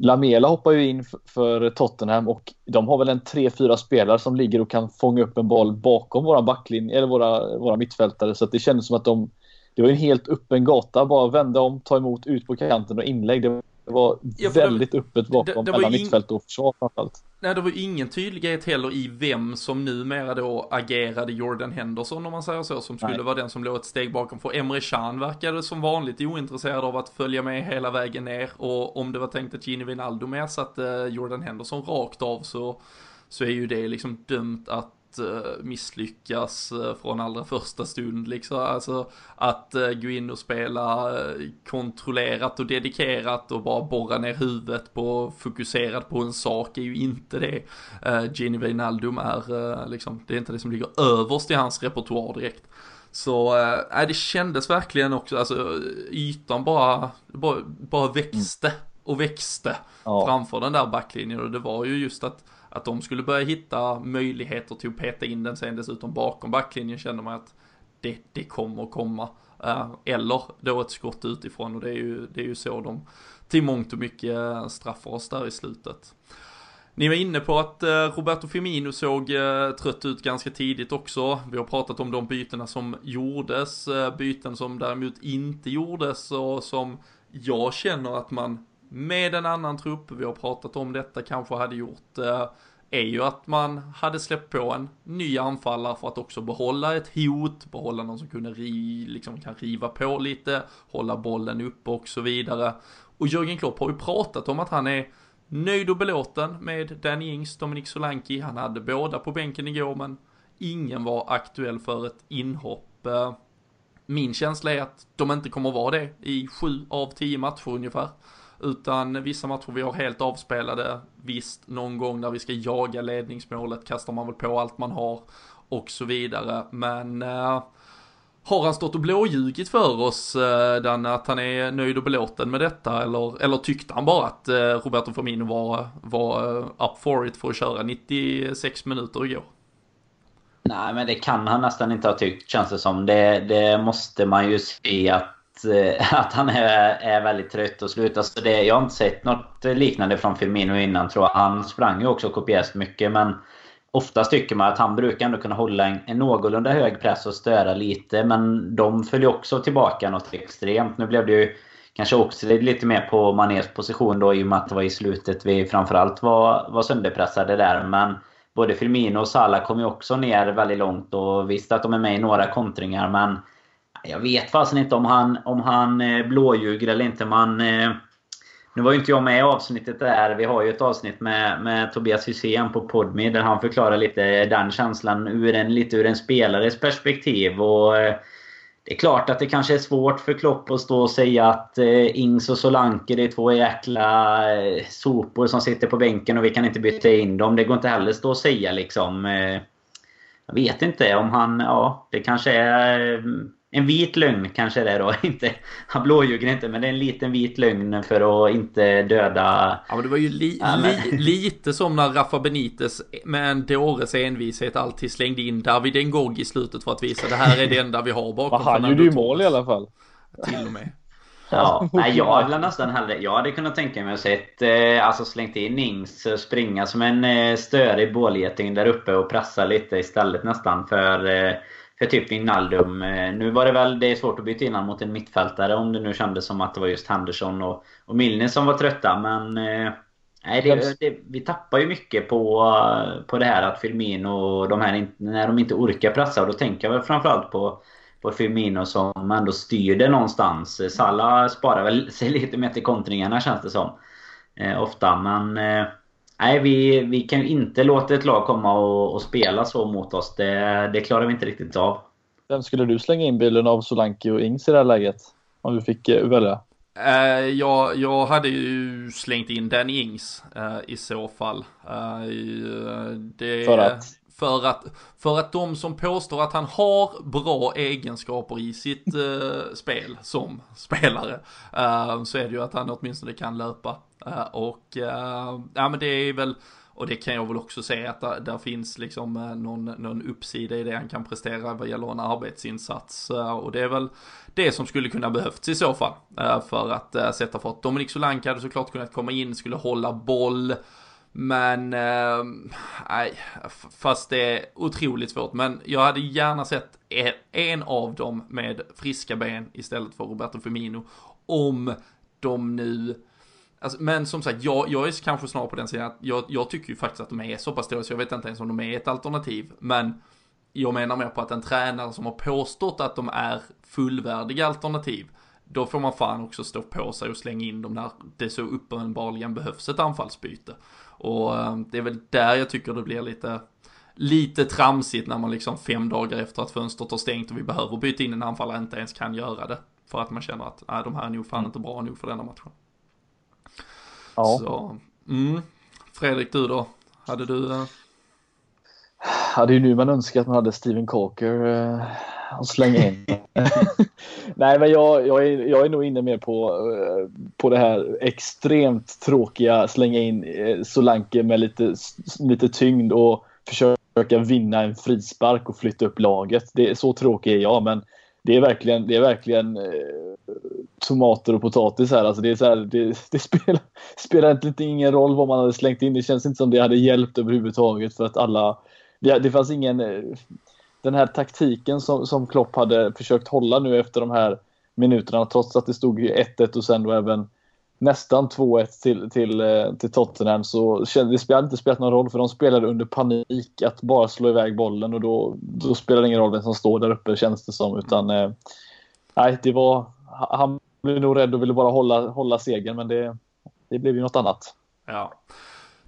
Lamela hoppar ju in för Tottenham och de har väl en 3-4 spelare som ligger och kan fånga upp en boll bakom våra backlinje eller våra, våra mittfältare så att det kändes som att de det var en helt öppen gata, bara vända om, ta emot, ut på kanten och inlägg. Det det var ja, väldigt det, öppet bakom det, det mellan mittfält och försvar framförallt. Nej, det var ingen tydlighet heller i vem som numera då agerade Jordan Henderson om man säger så, som skulle Nej. vara den som låg ett steg bakom. För Emre Can verkade som vanligt ointresserad av att följa med hela vägen ner och om det var tänkt att Gini Wijnaldum ersatte Jordan Henderson rakt av så, så är ju det liksom dömt att Eh, misslyckas eh, från allra första stund liksom. Alltså att eh, gå in och spela kontrollerat och dedikerat och bara borra ner huvudet på fokuserat på en sak är ju inte det Gini Wijnaldum är liksom. Det är inte det som ligger överst i hans repertoar direkt. Så äh, det kändes verkligen också, alltså ytan bara, bara, bara växte och växte ja. framför den där backlinjen och det var ju just att att de skulle börja hitta möjligheter till att peta in den sen dessutom bakom backlinjen känner man att det, det kommer komma. Eh, eller då ett skott utifrån och det är ju, det är ju så de till mångt och mycket eh, straffar oss där i slutet. Ni var inne på att eh, Roberto Firmino såg trött ut ganska tidigt också. Vi har pratat om de bytena som gjordes, byten som däremot inte gjordes och som jag känner att man med en annan trupp, vi har pratat om detta, kanske hade gjort eh, är ju att man hade släppt på en ny anfallare för att också behålla ett hot, behålla någon som kunde ri, liksom kan riva på lite, hålla bollen uppe och så vidare. Och Jörgen Klopp har ju pratat om att han är nöjd och belåten med Danny Ings, Dominic Solanki. Han hade båda på bänken igår men ingen var aktuell för ett inhopp. Eh, min känsla är att de inte kommer vara det i sju av tio matcher ungefär. Utan vissa matcher vi har helt avspelade. Visst, någon gång när vi ska jaga ledningsmålet kastar man väl på allt man har och så vidare. Men eh, har han stått och blåljugit för oss, eh, Danne, att han är nöjd och belåten med detta? Eller, eller tyckte han bara att eh, Roberto Firmino var, var uh, up for it för att köra 96 minuter igår? Nej, men det kan han nästan inte ha tyckt, känns det som. Det, det måste man ju se att Eh, att han är, är väldigt trött och slut. Alltså det, jag har inte sett något liknande från Firmino innan tror jag. Han sprang ju också kopiöst mycket men Oftast tycker man att han brukar ändå kunna hålla en, en någorlunda hög press och störa lite men de följer också tillbaka något extremt. Nu blev det ju kanske också lite mer på Manés position då i och med att det var i slutet vi framförallt var, var sönderpressade där. Men både Firmino och Salah kom ju också ner väldigt långt och visst att de är med i några kontringar men jag vet fasen inte om han, om han eh, blåljuger eller inte. Man, eh, nu var ju inte jag med i avsnittet där. Vi har ju ett avsnitt med, med Tobias Hysén på Podme där han förklarar lite den känslan ur en, lite ur en spelares perspektiv. Och eh, Det är klart att det kanske är svårt för Klopp att stå och säga att Ings och Solanke det är två jäkla sopor som sitter på bänken och vi kan inte byta in dem. Det går inte heller att stå och säga liksom. Jag vet inte om han... Ja, det kanske är en vit lögn kanske det är då. Inte, han blåljuger inte men det är en liten vit lögn för att inte döda... Ja men det var ju li, ja, li, lite som när Rafa Benitez med en dåres envishet alltid slängde in David Ngog i slutet för att visa det här är det enda vi har bakom. han gjorde ju mål i alla fall. Till och med. Ja, nej, jag hade nästan hellre, jag hade kunnat tänka mig att sett, eh, alltså slängt in Ings, springa som en eh, störig bålgeting där uppe och pressa lite istället nästan för eh, för typ Wijnaldum. Eh, nu var det väl, det är svårt att byta in mot en mittfältare om det nu kändes som att det var just Henderson och, och Milner som var trötta. Men eh, nej, det, det, vi tappar ju mycket på, på det här att Firmino och de här, när de inte orkar pressa. Och då tänker jag väl framförallt på på Firmino som ändå styr det någonstans. Salah sparar väl sig lite mer till kontringarna känns det som. Eh, ofta men... Eh, Nej, vi, vi kan ju inte låta ett lag komma och, och spela så mot oss. Det, det, klarar vi inte riktigt av. Vem skulle du slänga in bilden av Solanke och Ings i det här läget? Om du fick uh, välja? Uh, jag, jag hade ju slängt in Danny Ings uh, i så fall. Det, för att? För att, för att de som påstår att han har bra egenskaper i sitt eh, spel som spelare, eh, så är det ju att han åtminstone kan löpa. Eh, och eh, ja men det är väl, och det kan jag väl också säga att där, där finns liksom eh, någon, någon uppsida i det han kan prestera vad gäller en arbetsinsats. Eh, och det är väl det som skulle kunna behövts i så fall. för att sätta fart. Dominic Solanka hade såklart kunnat komma in, skulle hålla boll. Men, eh, nej, fast det är otroligt svårt. Men jag hade gärna sett e-, en av dem med friska ben istället för Roberto Firmino. Om de nu, alltså, men som sagt, jag, jag är kanske snarare på den sidan att jag, jag tycker ju faktiskt att de är så pass stora så jag vet inte ens om de är ett alternativ. Men jag menar mer på att en tränare som har påstått att de är fullvärdiga alternativ då får man fan också stå på sig och slänga in dem när det så uppenbarligen behövs ett anfallsbyte. Och eh, det är väl där jag tycker det blir lite, lite tramsigt när man liksom fem dagar efter att fönstret har stängt och vi behöver byta in en anfallare inte ens kan göra det. För att man känner att nej, de här är nog fan mm. inte bra nog för denna matchen. Ja. Så, mm. Fredrik, du då? Hade du? Ja, det är ju nu man önskar att man hade Steven Coker uh, att slänga in. Nej, men jag, jag, är, jag är nog inne mer på, eh, på det här extremt tråkiga slänga in eh, Solanke med lite, lite tyngd och försöka vinna en frispark och flytta upp laget. Det är så tråkig är jag, men det är verkligen, det är verkligen eh, tomater och potatis här. Alltså det, är så här, det, det spelar, spelar inte ingen roll vad man hade slängt in. Det känns inte som det hade hjälpt överhuvudtaget för att alla... Det, det fanns ingen... Den här taktiken som, som Klopp hade försökt hålla nu efter de här minuterna trots att det stod 1-1 och sen då även nästan 2-1 till, till, eh, till Tottenham så det spelade inte spelat någon roll för de spelade under panik att bara slå iväg bollen och då, då spelar det ingen roll vem som står där uppe känns det som utan eh, nej det var han blev nog rädd och ville bara hålla, hålla segern men det, det blev ju något annat. Ja,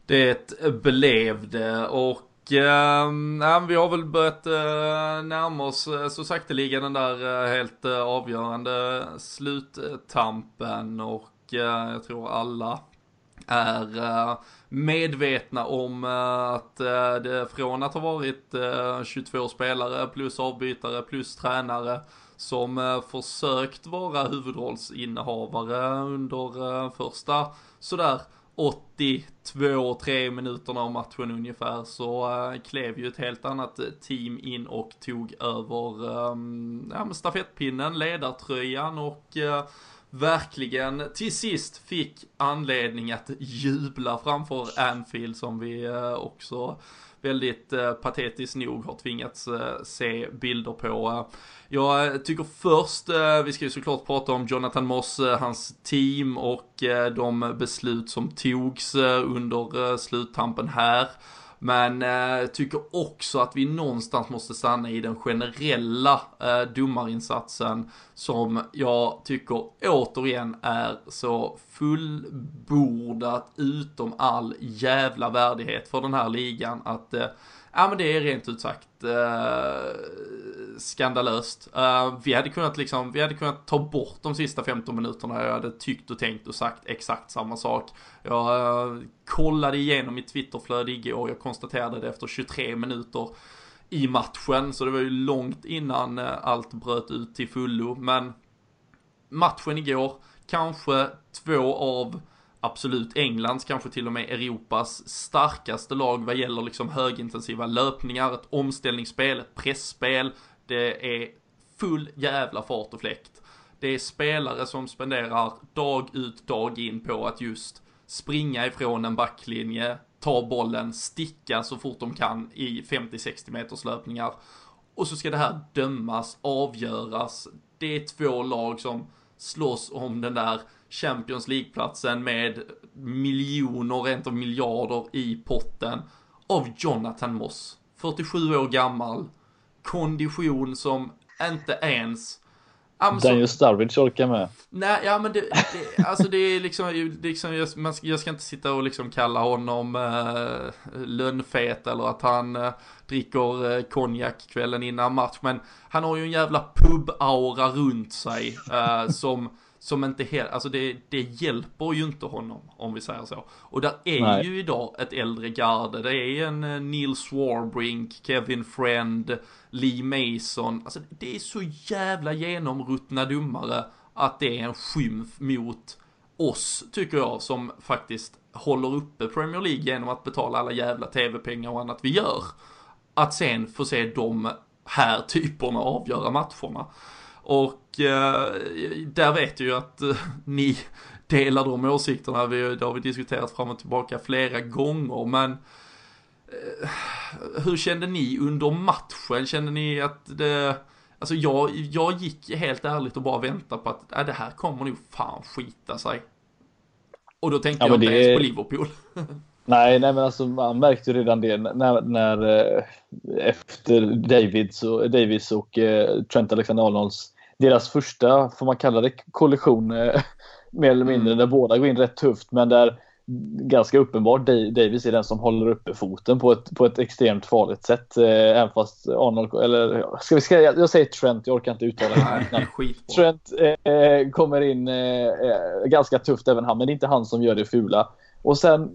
det blev det och Uh, vi har väl börjat uh, närma oss eh, så sakteliga den där uh, helt avgörande sluttampen och jag tror alla är medvetna om att det från att ha varit 22 spelare plus avbytare plus tränare som försökt vara huvudrollsinnehavare under första sådär 82-3 minuterna av matchen ungefär så äh, klev ju ett helt annat eh, team in och tog över ähm, ja, stafettpinnen, ledartröjan och äh, verkligen till sist fick anledning att jubla framför Anfield som vi också väldigt eh, patetiskt nog har tvingats eh, se bilder på. Eh, jag tycker först, eh, vi ska ju såklart prata om Jonathan Moss, eh, hans team och eh, de beslut som togs eh, under eh, sluttampen här. Men eh, tycker också att vi någonstans måste stanna i den generella eh, domarinsatsen som jag tycker återigen är så fullbordat utom all jävla värdighet för den här ligan att eh, Ja men det är rent ut sagt eh, skandalöst. Uh, vi hade kunnat liksom, vi hade kunnat ta bort de sista 15 minuterna. Jag hade tyckt och tänkt och sagt exakt samma sak. Jag uh, kollade igenom mitt Twitterflöde igår. Jag konstaterade det efter 23 minuter i matchen. Så det var ju långt innan uh, allt bröt ut till fullo. Men matchen igår, kanske två av absolut Englands, kanske till och med Europas starkaste lag vad gäller liksom högintensiva löpningar, ett omställningsspel, ett pressspel. Det är full jävla fart och fläkt. Det är spelare som spenderar dag ut, dag in på att just springa ifrån en backlinje, ta bollen, sticka så fort de kan i 50-60 meters löpningar. Och så ska det här dömas, avgöras. Det är två lag som slåss om den där Champions League-platsen med miljoner, rent av miljarder i potten av Jonathan Moss. 47 år gammal, kondition som inte ens Amazon... Daniel Sturridge orkar med. Nej, ja men det, det alltså det är liksom, liksom jag, man, jag ska inte sitta och liksom kalla honom eh, lönnfet eller att han eh, dricker eh, konjak kvällen innan match, men han har ju en jävla pub-aura runt sig eh, som som inte helt, alltså det, det hjälper ju inte honom om vi säger så. Och där är Nej. ju idag ett äldre garde, det är en eh, Neil Swarbrink, Kevin Friend, Lee Mason, alltså det är så jävla genomruttna dummare att det är en skymf mot oss, tycker jag, som faktiskt håller uppe Premier League genom att betala alla jävla tv-pengar och annat vi gör. Att sen få se de här typerna avgöra matcherna. Och eh, där vet jag ju att eh, ni delar de åsikterna. Vi, det har vi diskuterat fram och tillbaka flera gånger. Men eh, hur kände ni under matchen? Kände ni att det... Alltså jag, jag gick helt ärligt och bara väntade på att äh, det här kommer nog fan skita sig. Och då tänkte ja, jag inte det... ens på Liverpool. Nej, nej, men alltså man märkte redan det när, när eh, efter Davids och, Davis och eh, Trent Alexander-Arnolds deras första, får man kalla det, kollision eh, mer eller mindre, mm. där båda går in rätt tufft men där ganska uppenbart Davis är den som håller uppe foten på ett, på ett extremt farligt sätt. Eh, även fast Arnold, eller ska vi, ska, jag, jag säger Trent, jag orkar inte uttala det. Trent eh, kommer in eh, eh, ganska tufft även han, men det är inte han som gör det fula. Och sen,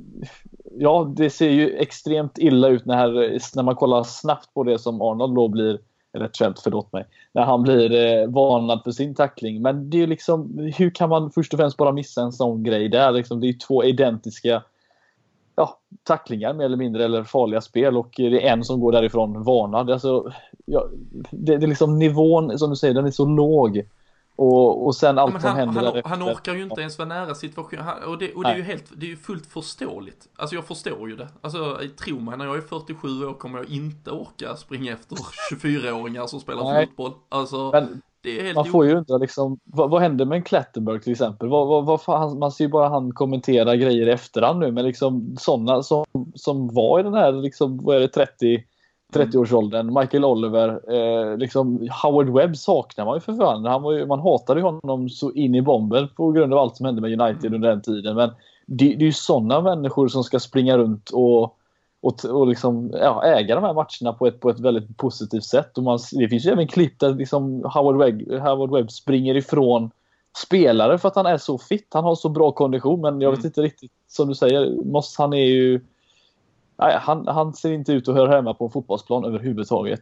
ja, det ser ju extremt illa ut när, när man kollar snabbt på det som Arnold då blir eller Trent, förlåt mig, när han blir eh, varnad för sin tackling. Men det är liksom, hur kan man först och främst bara missa en sån grej där? Liksom, det är två identiska ja, tacklingar mer eller mindre, eller farliga spel och det är en som går därifrån varnad. Alltså, ja, det, det är liksom nivån, som du säger, den är så låg. Och, och sen allt ja, som han, händer han, därefter. han orkar ju inte ens vara nära situationen. Och, det, och det är ju helt, det är ju fullt förståeligt. Alltså jag förstår ju det. Alltså tro mig, när jag är 47 år kommer jag inte orka springa efter 24-åringar som spelar Nej. fotboll. Alltså, Men man får ju undra liksom, vad, vad händer med en Klettenberg till exempel? Vad, vad, vad fan, man ser ju bara han kommentera grejer i efterhand nu, men liksom sådana som, som var i den här, liksom, vad är det, 30 30-årsåldern, Michael Oliver, eh, liksom Howard Webb saknar man ju för fan. Han var ju, man hatade ju honom så in i bomben på grund av allt som hände med United under den tiden. Men det, det är ju sådana människor som ska springa runt och, och, och liksom, ja, äga de här matcherna på ett, på ett väldigt positivt sätt. Och man, det finns ju även klipp där liksom Howard, Webb, Howard Webb springer ifrån spelare för att han är så fit. Han har så bra kondition, men jag vet Mm. inte riktigt, som du säger, Moss han är ju Nej, han, han ser inte ut att höra hemma på en fotbollsplan överhuvudtaget.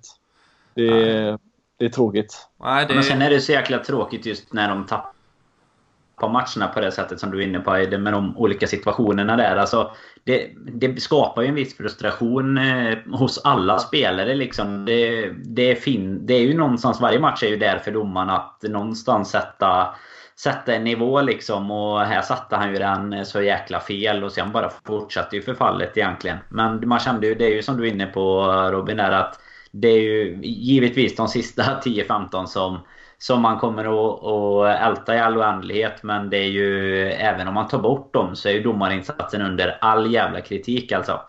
Det är, det är tråkigt. Nej, det Men sen är det så jäkla tråkigt just när de tappar matcherna på det sättet som du är inne på med de olika situationerna där. Alltså, det, det skapar ju en viss frustration eh, hos alla spelare. Liksom. Det, det, är fin, det är ju någonstans, varje match är ju där för domaren att någonstans sätta, sätta en nivå liksom. Och här satte han ju den så jäkla fel och sen bara fortsatte ju förfallet egentligen. Men man kände ju, det är ju som du är inne på Robin, där att det är ju givetvis de sista 10-15 som, som man kommer att, att älta i all oändlighet. Men det är ju, även om man tar bort dem så är ju domarinsatsen under all jävla kritik alltså.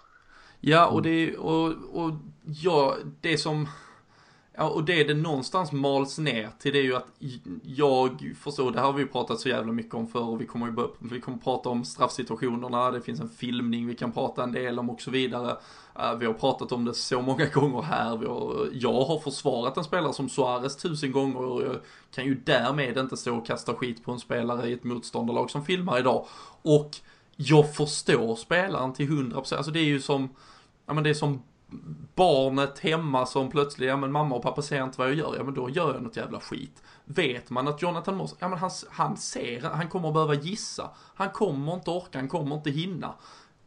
Ja, och det, och, och ja, det som, ja, och det det någonstans mals ner till det är ju att jag förstår, det här har vi pratat så jävla mycket om förr och vi kommer ju börja, vi kommer prata om straffsituationerna, det finns en filmning vi kan prata en del om och så vidare. Eh, vi har pratat om det så många gånger här, vi har, jag har försvarat en spelare som Suarez tusen gånger och jag kan ju därmed inte stå och kasta skit på en spelare i ett motståndarlag som filmar idag. Och jag förstår spelaren till 100%, alltså det är ju som, ja men det är som barnet hemma som plötsligt, ja men mamma och pappa ser inte vad jag gör, ja men då gör jag något jävla skit. Vet man att Jonathan Moss, ja men han, han ser, han kommer att behöva gissa. Han kommer inte orka, han kommer inte hinna.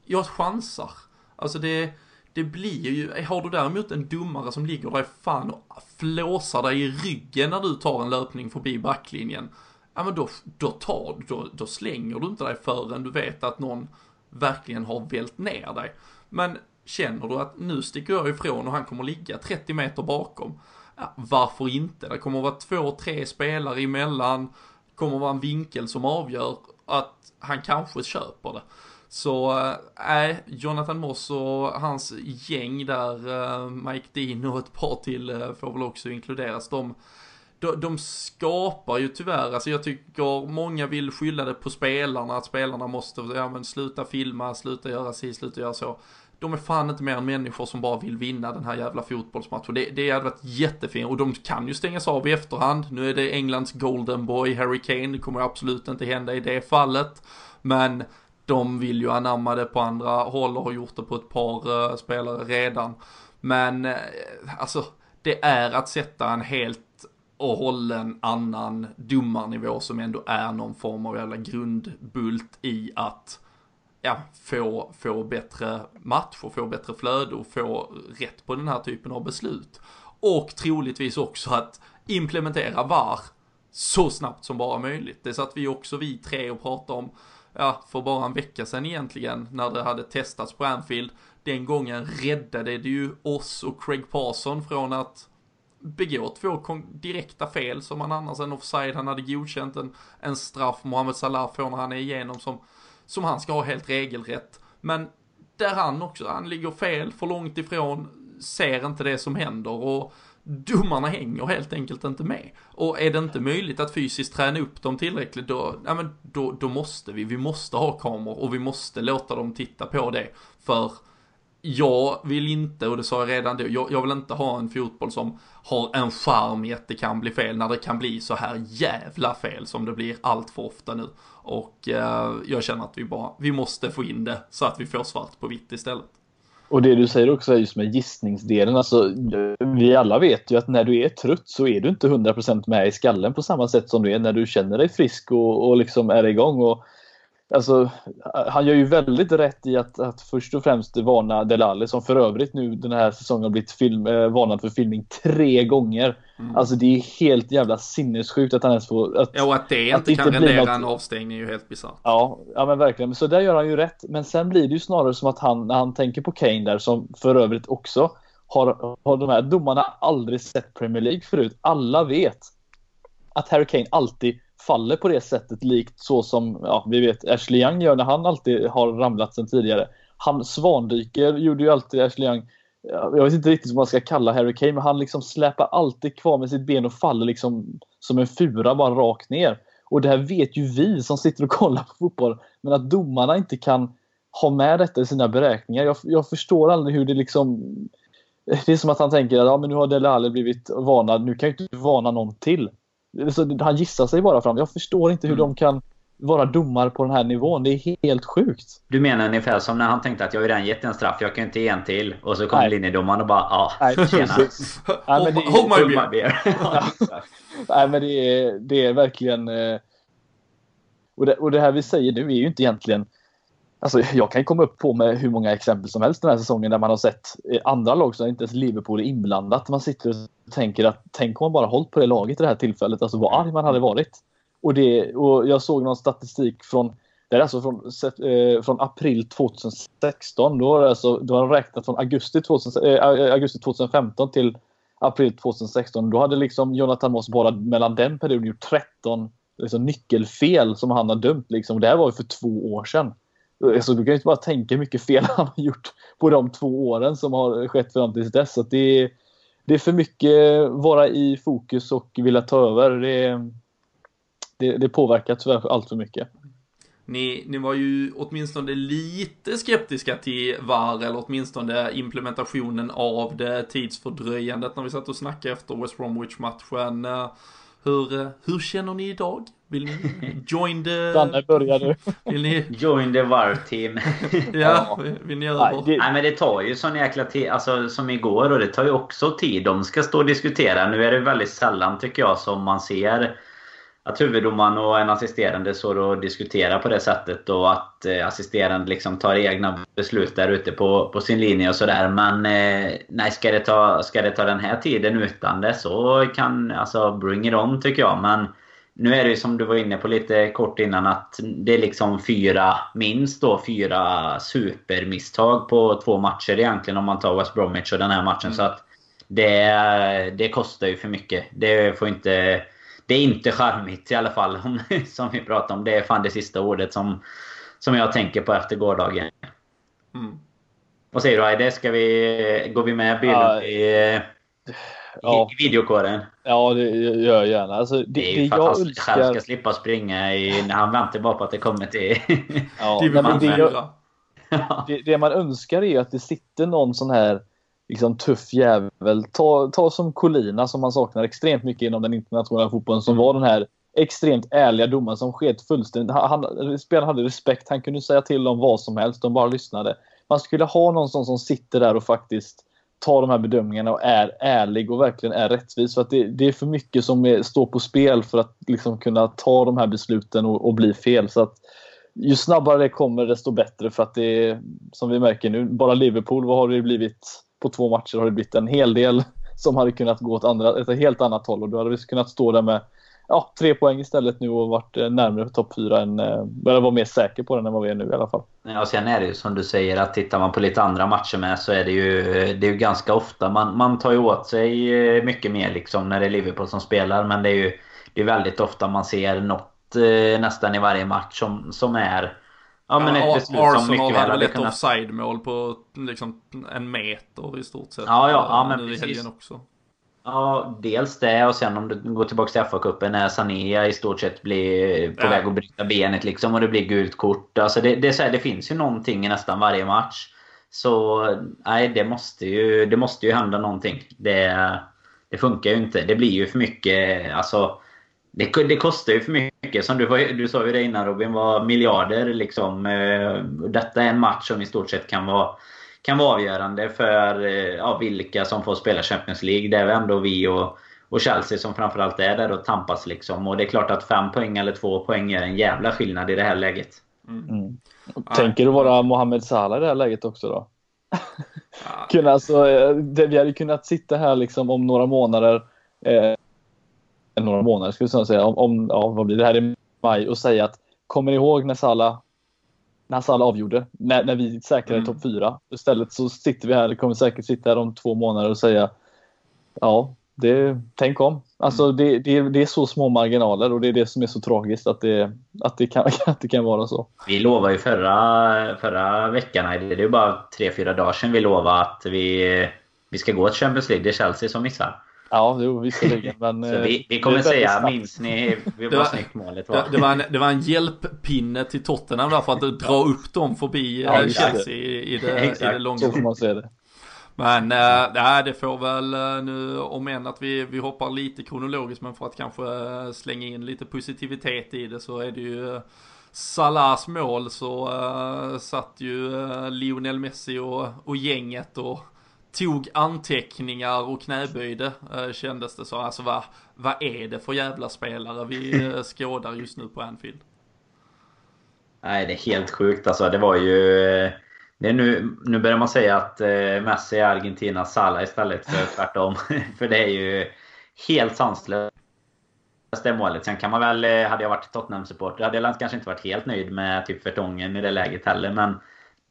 Jag chansar. Alltså det, det blir ju, har du däremot en domare som ligger där fan och flåsar dig i ryggen när du tar en löpning förbi backlinjen. Ja men då, då tar då, då slänger du inte dig förrän du vet att någon verkligen har vält ner dig. Men känner du att nu sticker jag ifrån och han kommer ligga 30 meter bakom. Ja, varför inte? Det kommer att vara två, tre spelare emellan. Det kommer att vara en vinkel som avgör att han kanske köper det. Så äh, Jonathan Moss och hans gäng där, äh, Mike Dean och ett par till äh, får väl också inkluderas. De, de, de skapar ju tyvärr, alltså jag tycker många vill skylla det på spelarna, att spelarna måste, ja men sluta filma, sluta göra si, sluta göra så. De är fan inte mer än människor som bara vill vinna den här jävla fotbollsmatchen. Det, det hade varit jättefint och de kan ju stängas av i efterhand. Nu är det Englands golden boy, Harry Kane, det kommer absolut inte hända i det fallet. Men de vill ju anamma det på andra håll och har gjort det på ett par uh, spelare redan. Men uh, alltså, det är att sätta en helt och hållen annan domarnivå som ändå är någon form av jävla grundbult i att ja, få, få bättre match och få bättre flöde och få rätt på den här typen av beslut. Och troligtvis också att implementera VAR så snabbt som bara möjligt. Det satt vi också vi tre och pratade om ja, för bara en vecka sedan egentligen när det hade testats på Anfield. Den gången räddade det ju oss och Craig Parson från att begå två direkta fel som han annars en offside, han hade godkänt en, en straff Mohamed Salah får när han är igenom som, som han ska ha helt regelrätt. Men där han också, han ligger fel, för långt ifrån, ser inte det som händer och domarna hänger helt enkelt inte med. Och är det inte möjligt att fysiskt träna upp dem tillräckligt då, ja men då, då måste vi, vi måste ha kameror och vi måste låta dem titta på det. För jag vill inte, och det sa jag redan då, jag, jag vill inte ha en fotboll som har en charm i att det kan bli fel när det kan bli så här jävla fel som det blir allt för ofta nu. Och eh, jag känner att vi bara, vi måste få in det så att vi får svart på vitt istället. Och det du säger också är just med gissningsdelen. Alltså, vi alla vet ju att när du är trött så är du inte 100% med i skallen på samma sätt som du är när du känner dig frisk och, och liksom är igång. Och, alltså, han gör ju väldigt rätt i att, att först och främst varna Delali som för övrigt nu den här säsongen har blivit film, eh, varnad för filmning tre gånger. Mm. Alltså det är helt jävla sinnessjukt att han ens får... Att, ja, och att det att inte kan rendera något... en avstängning är ju helt bisarrt. Ja, ja men verkligen. Så där gör han ju rätt. Men sen blir det ju snarare som att han, när han tänker på Kane där, som för övrigt också har, har de här domarna aldrig sett Premier League förut. Alla vet att Harry Kane alltid faller på det sättet likt så som ja, vi vet Ashley Young gör när han alltid har ramlat sen tidigare. Han svandyker gjorde ju alltid Ashley Young jag vet inte riktigt vad man ska kalla Harry Kane, men han liksom släpar alltid kvar med sitt ben och faller liksom som en fura bara rakt ner. Och det här vet ju vi som sitter och kollar på fotboll. Men att domarna inte kan ha med detta i sina beräkningar. Jag, jag förstår aldrig hur det liksom... Det är som att han tänker att ja, men nu har Dele Alli blivit varnad, nu kan jag inte varna någon till. Så han gissar sig bara fram. Jag förstår inte hur mm. de kan vara domare på den här nivån. Det är helt sjukt. Du menar ungefär som när han tänkte att jag har redan gett en straff, jag kan inte ge en till. Och så kommer linjedomaren och bara ja, Nej, tjena. Nej, men det är, hold my beer. Nej men det är, det är verkligen... Eh, och det, och det här vi säger nu är ju inte egentligen... Alltså jag kan komma upp på med hur många exempel som helst den här säsongen där man har sett andra lag som inte ens Liverpool är inblandat. Man sitter och tänker att tänk om man bara hållit på det laget i det här tillfället. Alltså vad arg man hade varit. Och, det, och jag såg någon statistik från det är alltså från, eh, från april 2016. Då har, alltså, då har de räknat från augusti, 2000, eh, augusti 2015 till april 2016. Då hade liksom Jonathan Moss bara mellan den perioden gjort 13 liksom, nyckelfel som han har dömt. Liksom. Det här var ju för två år sedan. Alltså, du kan ju inte bara tänka hur mycket fel han har gjort på de två åren som har skett fram till dess. Så det, är, det är för mycket vara i fokus och vilja ta över. Det är, det, det påverkar tyvärr allt för mycket. Ni, ni var ju åtminstone lite skeptiska till VAR, eller åtminstone implementationen av det tidsfördröjandet när vi satt och snackade efter West Bromwich-matchen. Hur, hur känner ni idag? Vill ni join the... Danne börjar nu. Vill ni... Join the VAR-team. ja, vill ni över? Nej, det... Nej, men det tar ju sån jäkla tid. Alltså som igår och det tar ju också tid. De ska stå och diskutera. Nu är det väldigt sällan tycker jag som man ser att huvuddomaren och en assisterande står och diskuterar på det sättet och att eh, assisterande liksom tar egna beslut där ute på, på sin linje och sådär. Men eh, nej, ska det, ta, ska det ta den här tiden utan det så kan... Alltså, bring it on tycker jag. Men nu är det ju som du var inne på lite kort innan att det är liksom fyra, minst då fyra supermisstag på två matcher egentligen om man tar West Bromwich och den här matchen. Mm. Så att det, det kostar ju för mycket. Det får inte det är inte charmigt i alla fall. Som vi pratade om. Det är fan det sista ordet som, som jag tänker på efter gårdagen. Mm. Vad säger du Aide? Ska vi, går vi med ja, i, ja. i videokåren? Ja, det gör jag gärna. Alltså, det, det är ju att han önskar... själv ska slippa springa i, när han väntar bara på att det kommer till... Ja, det, men det, jag, det, det man önskar är att det sitter någon sån här liksom, tuff jävel. Ta, ta som Colina som man saknar extremt mycket inom den internationella fotbollen som var den här extremt ärliga domaren som sket fullständigt. Han, spelaren hade respekt. Han kunde säga till om vad som helst. De bara lyssnade. Man skulle ha någon sån som sitter där och faktiskt tar de här bedömningarna och är ärlig och verkligen är rättvis. För att det, det är för mycket som är, står på spel för att liksom kunna ta de här besluten och, och bli fel. Så att ju snabbare det kommer desto bättre för att det är som vi märker nu, bara Liverpool, vad har det blivit på två matcher har det blivit en hel del som hade kunnat gå åt andra, ett helt annat håll. Och då hade vi kunnat stå där med ja, tre poäng istället nu och varit eh, närmare topp fyra än, eh, eller vara mer säker på den än vad vi är nu i alla fall. Ja, och sen är det ju som du säger att tittar man på lite andra matcher med så är det ju, det är ju ganska ofta. Man, man tar ju åt sig eh, mycket mer liksom när det är Liverpool som spelar. Men det är ju det är väldigt ofta man ser något nästan i varje match som, som är Ja men ett beslut Arsenal som mycket väl hade ett kunnat... offside-mål på liksom en meter i stort sett. Ja, ja, ja men precis. också. Ja, dels det och sen om du går tillbaka till FA-cupen när Sané i stort sett blir på ja. väg att bryta benet liksom och det blir gult kort. Alltså det, det, så här, det finns ju någonting i nästan varje match. Så nej, det måste ju, det måste ju hända någonting. Det, det funkar ju inte. Det blir ju för mycket, alltså det, det, kostar ju för mycket. Som du, du sa ju det innan Robin, var miljarder liksom. Eh, detta är en match som i stort sett kan vara, kan vara avgörande för eh, ja, vilka som får spela Champions League. Det är väl ändå vi och, och Chelsea som framförallt är där och tampas liksom. Och det är klart att fem poäng eller två poäng gör en jävla skillnad i det här läget. Mm. Mm. Tänker du vara Mohamed Salah i det här läget också då? Kunna, alltså, eh, vi hade kunnat sitta här liksom om några månader eh, några månader skulle jag säga. Om, om ja, vad blir det här i maj och säga att kommer ni ihåg när Salah när Salah avgjorde, när, när vi säkrade mm. topp 4. Istället så sitter vi här, kommer säkert sitta här om två månader och säga ja, det, tänk om. Alltså mm. det, det, det, är så små marginaler och det är det som är så tragiskt att det, att det, kan, att det kan vara så. Vi lovade ju förra, förra veckan, det är ju bara tre fyra dagar sedan vi lovade att vi, vi ska gå till Champions League. Det är Chelsea som missar. Ja, jo, visserligen. Men, så vi, vi kommer säga, minns ni vad var, snyggt målet var? Det, var en, det var en hjälppinne till Tottenham där för att dra upp dem förbi ja, Chelsea i, i, det, i det långa. Så får man se det. Men äh, det får väl nu, om än att vi, vi hoppar lite kronologiskt, men för att kanske slänga in lite positivitet i det så är det ju Salahs mål så äh, satt ju äh, Lionel Messi och, och gänget och tog anteckningar och knäböjde äh, kändes det så. Alltså vad, vad är det för jävla spelare vi äh, skådar just nu på Anfield? Nej, det är helt sjukt alltså. Det var ju... Det är nu, nu börjar man säga att eh, Messi är Argentinas Sala istället för tvärtom. för det är ju helt sanslöst det målet. Sen kan man väl, eh, hade jag varit Tottenham-supporter hade jag kanske inte varit helt nöjd med typ Vertongen i det läget heller. Men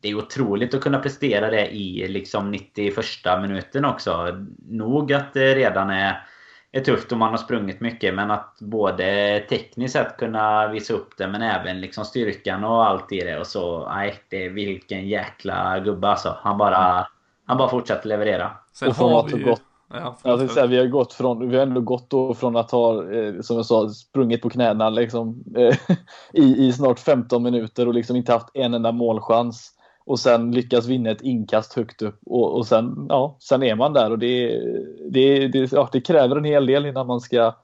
det är otroligt att kunna prestera det i liksom 91 minuten också. Nog att det redan är är tufft och man har sprungit mycket. Men att både tekniskt sett kunna visa upp det men även liksom styrkan och allt i det. Och så, nej, det är vilken jäkla gubbe alltså. Han bara, han bara fortsätter leverera. Sen och har vi ju... gått Ja, jag säga, vi har gått från, vi har ändå gått då från att ha, eh, som jag sa, sprungit på knäna liksom, eh, i, i snart 15 minuter och liksom inte haft en enda målchans och sen lyckas vinna ett inkast högt upp och, och sen, ja, sen är man där och det, det, det, ja, det kräver en hel del innan man ska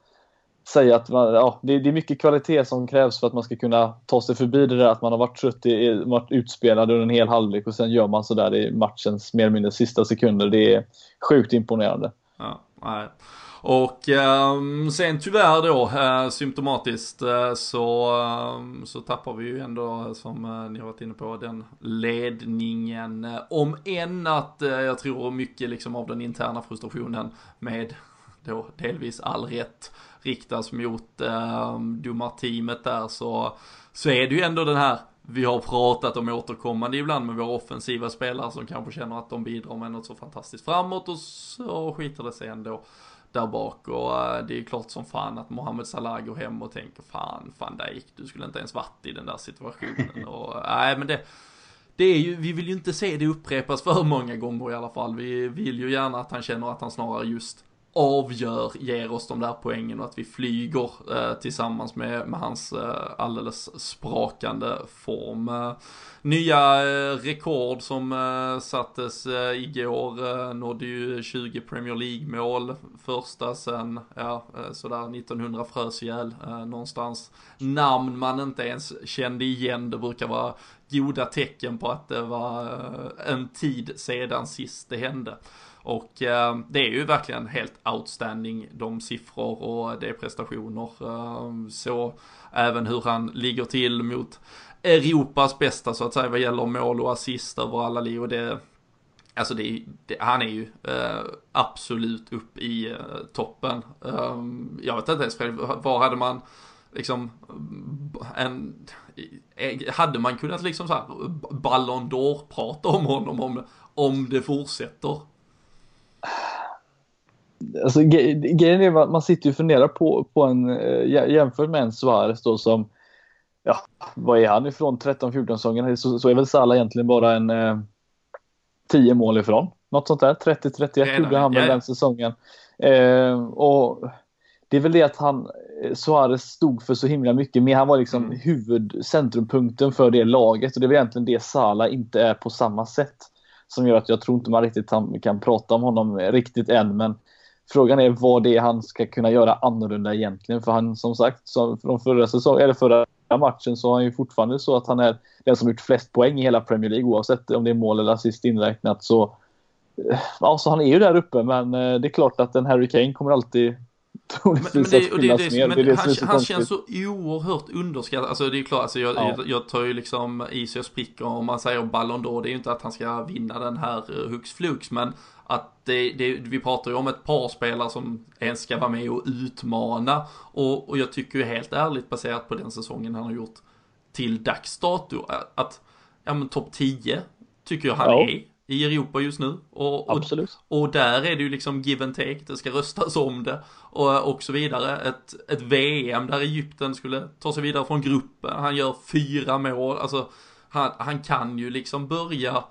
säga att man, ja, det, det, är mycket kvalitet som krävs för att man ska kunna ta sig förbi det där att man har varit trött, i, varit utspelad under en hel halvlek och sen gör man sådär i matchens mer eller mindre sista sekunder. Det är sjukt imponerande. Ja, nej. Och eh, sen tyvärr då, eh, symptomatiskt, eh, så, eh, så tappar vi ju ändå, eh, som eh, ni har varit inne på, den ledningen. Eh, om än att eh, jag tror mycket liksom av den interna frustrationen med då delvis all rätt riktas mot eh, domarteamet där så, så är det ju ändå den här vi har pratat om återkommande ibland med våra offensiva spelare som kanske känner att de bidrar med något så fantastiskt framåt och så skiter det sig ändå där bak och uh, det är klart som fan att Mohamed Salah går hem och tänker fan, fan Dijk, du skulle inte ens varit i den där situationen och nej uh, men det det är ju, vi vill ju inte se det upprepas för många gånger i alla fall. Vi vill ju gärna att han känner att han snarare just avgör, ger oss de där poängen och att vi flyger eh, tillsammans med, med hans eh, alldeles sprakande form. Eh, nya eh, rekord som eh, sattes eh, igår eh, nådde ju 20 Premier League-mål. Första sen, ja, eh, sådär 1900 frös ihjäl eh, någonstans. Namn man inte ens kände igen, det brukar vara goda tecken på att det var eh, en tid sedan sist det hände. Och eh, det är ju verkligen helt outstanding de siffror och det prestationer. Eh, så även hur han ligger till mot Europas bästa så att säga vad gäller mål och assist över alla liv. Och det, alltså det, det, han är ju eh, absolut upp i eh, toppen. Um, jag vet inte ens, var hade man liksom en, eh, hade man kunnat liksom så här Ballon d'Or prata om honom om, om det fortsätter? Alltså, grejen är att man sitter och funderar på, på en, äh, jämfört med en Suarez då som, ja, vad är han ifrån 13-14 säsongen? Så, så är väl Salah egentligen bara en äh, 10 mål ifrån. Något sånt där, 30-31 gjorde han väl den säsongen. Äh, och det är väl det att han, Suarez stod för så himla mycket mer. Han var liksom mm. huvudcentrumpunkten för det laget och det är väl egentligen det Salah inte är på samma sätt. Som gör att jag tror inte man riktigt kan prata om honom riktigt än. Men Frågan är vad det är han ska kunna göra annorlunda egentligen. För han som sagt, från förra säsongen, eller förra matchen så är han ju fortfarande så att han är den som gjort flest poäng i hela Premier League oavsett om det är mål eller assist inräknat. Så, eh, ja, så han är ju där uppe men eh, det är klart att en Harry Kane kommer alltid han, så känns så oerhört underskattad. Alltså det är klart, alltså jag, Ja. jag, jag tar ju liksom i sig och spricker om man säger Ballon d'Or. Det är ju inte att han ska vinna den här eh, hux flux, men att det, det, vi pratar ju om ett par spelare som ens ska vara med och utmana. Och, och jag tycker ju helt ärligt baserat på den säsongen han har gjort till dags dato att, ja men topp 10 tycker jag han Ja. är i Europa just nu. Och, och, och där är det ju liksom give and take, det ska röstas om det och, och så vidare. Ett, ett VM där Egypten skulle ta sig vidare från gruppen, han gör fyra mål, alltså han, han kan ju liksom börja eh,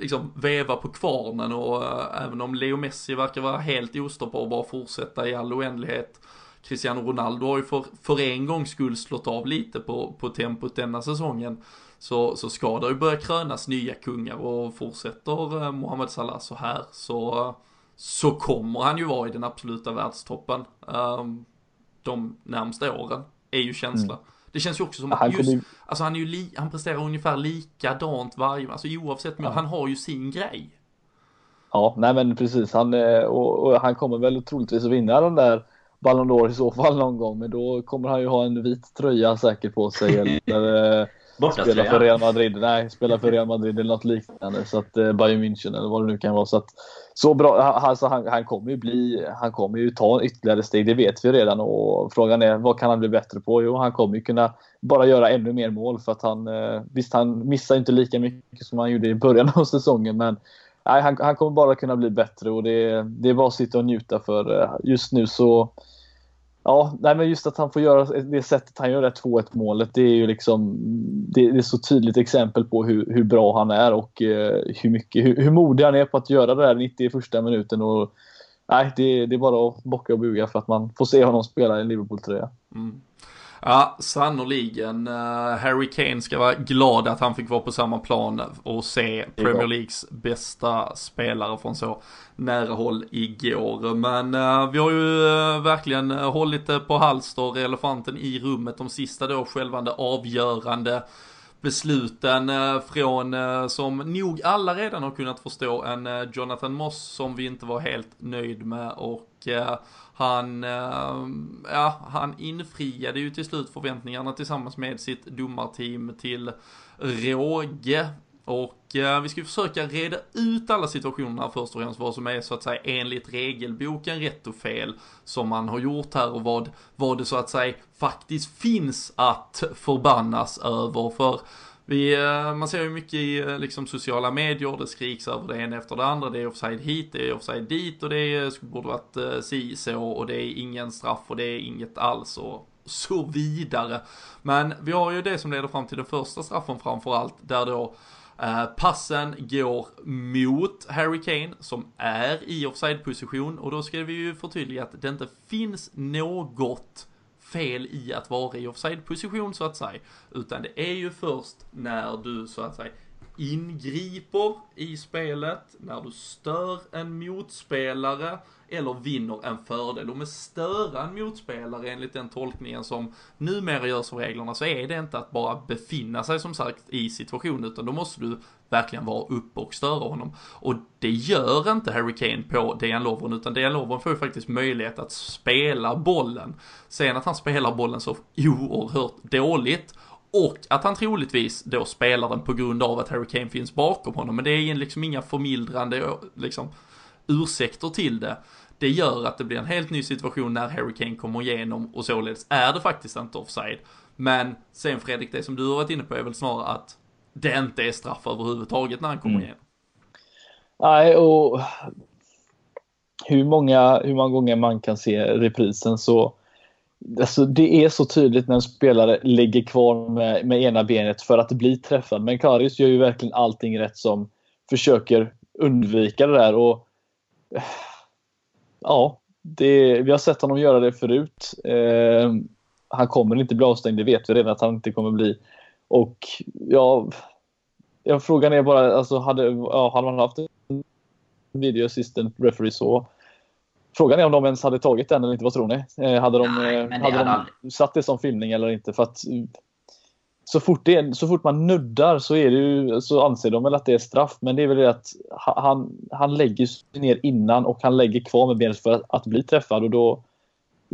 liksom veva på kvarnen och äh, även om Leo Messi verkar vara helt ostoppbar och bara fortsätta i all oändlighet Cristiano Ronaldo har ju för, för en gångs skull slått av lite på, på tempot denna säsongen. Så, så ska det ju börja krönas nya kungar och fortsätter eh, Mohamed Salah så här så, eh, så kommer han ju vara i den absoluta världstoppen ehm, de närmsta åren, är ju känslan. Det känns ju också som att han just, ju- alltså han är ju li, han presterar ungefär likadant varje, alltså oavsett, men Ja. han har ju sin grej. Ja, nej men precis. Han, eh, och, och han kommer väl troligtvis att vinna den där Ballon d'Or i så fall någon gång. Men då kommer han ju ha en vit tröja säkert på sig. eller spela för. Real Madrid. Nej, spela för Real Madrid eller något liknande. Så att eh, Bayern München eller vad det nu kan vara. Så, att, så bra. han- Alltså, han, han kommer ju bli, han kommer ju ta ytterligare steg. Det vet vi redan. Och frågan är vad kan han bli bättre på? Jo, han kommer ju kunna bara göra ännu mer mål för att han, eh, visst han missar inte lika mycket som han gjorde i början av säsongen. Men nej, han, han kommer bara kunna bli bättre och det, det är bara att sitta och njuta för eh, just nu så Ja, nej men just att han får göra det sättet han gör det 2-1 målet, det är ju liksom det, det är så tydligt exempel på hur, hur bra han är och eh, hur mycket, hur, hur modig han är på att göra det där 91 minuten och nej, det, det är bara att bocka och buga för att man får se honom spela i en Liverpool-tröja. Mm. Ja, sannoliken. Uh, Harry Kane ska vara glad att han fick vara på samma plan och se. Premier Leagues bästa spelare från så nära håll igår. Men eh, vi har ju eh, verkligen eh, hållit det på halster, elefanten i rummet, de sista då självande avgörande besluten eh, från, eh, som nog alla redan har kunnat förstå, en eh, Jonathan Moss som vi inte var helt nöjd med och Eh, han, eh, ja, han infriade ju till slut förväntningarna tillsammans med sitt domarteam till råge. Och eh, vi ska ju försöka reda ut alla situationerna först och främst, vad som är så att säga enligt regelboken rätt och fel som man har gjort här och vad, vad det så att säga faktiskt finns att förbannas över. För vi, eh, man ser ju mycket i eh, liksom, sociala medier, det skriks över det ena efter det andra, det är offside hit, det är offside dit och det eh, är, borde varit si så. Och det är ingen straff och det är inget alls och så vidare. Men vi har ju det som leder fram till den första straffen framförallt, där då passen går mot Harry Kane som är i offside-position. Och då ska vi ju förtydliga att det inte finns något fel i att vara i offside-position så att säga. Utan det är ju först när du så att säga ingriper i spelet, när du stör en motspelare eller vinner en fördel. Och med störa en motspelare enligt den tolkningen som numera görs av reglerna så är det inte att bara befinna sig som sagt i situationen utan då måste du verkligen vara uppe och störa honom. Och det gör inte Harry Kane på Dejan Lovren utan Dejan Lovren får ju faktiskt möjlighet att spela bollen. Sen att han spelar bollen så oerhört dåligt och att han troligtvis då spelar den på grund av att Harry Kane finns bakom honom. Men det är liksom inga förmildrande liksom, ursäkter till det. Det gör att det blir en helt ny situation när Harry Kane kommer igenom och således är det faktiskt inte offside. Men sen Fredrik, det som du har varit inne på är väl snarare att det inte är straff överhuvudtaget när han kommer Mm. igenom. Nej, och hur många, hur många gånger man kan se reprisen så Alltså det är så tydligt när en spelare ligger kvar med, med ena benet för att bli träffad. Men Karius gör ju verkligen allting rätt som försöker undvika det där. Och, ja, det, vi har sett honom göra det förut. Eh, han kommer inte bli avstängd, det vet vi redan att han inte kommer bli. Och ja, ja frågan är bara, alltså hade, ja, hade man haft en video assistant referee så Frågan är om de ens hade tagit den eller inte, vad tror ni? Eh, hade de, Nej, eh, hade hade de satt det som filmning eller inte? För att så fort, det, så fort man nuddar så, är det ju, så anser de väl att det är straff. Men det är väl det att ha- han, han lägger sig ner innan och han lägger kvar med benet för att, att bli träffad. Och då,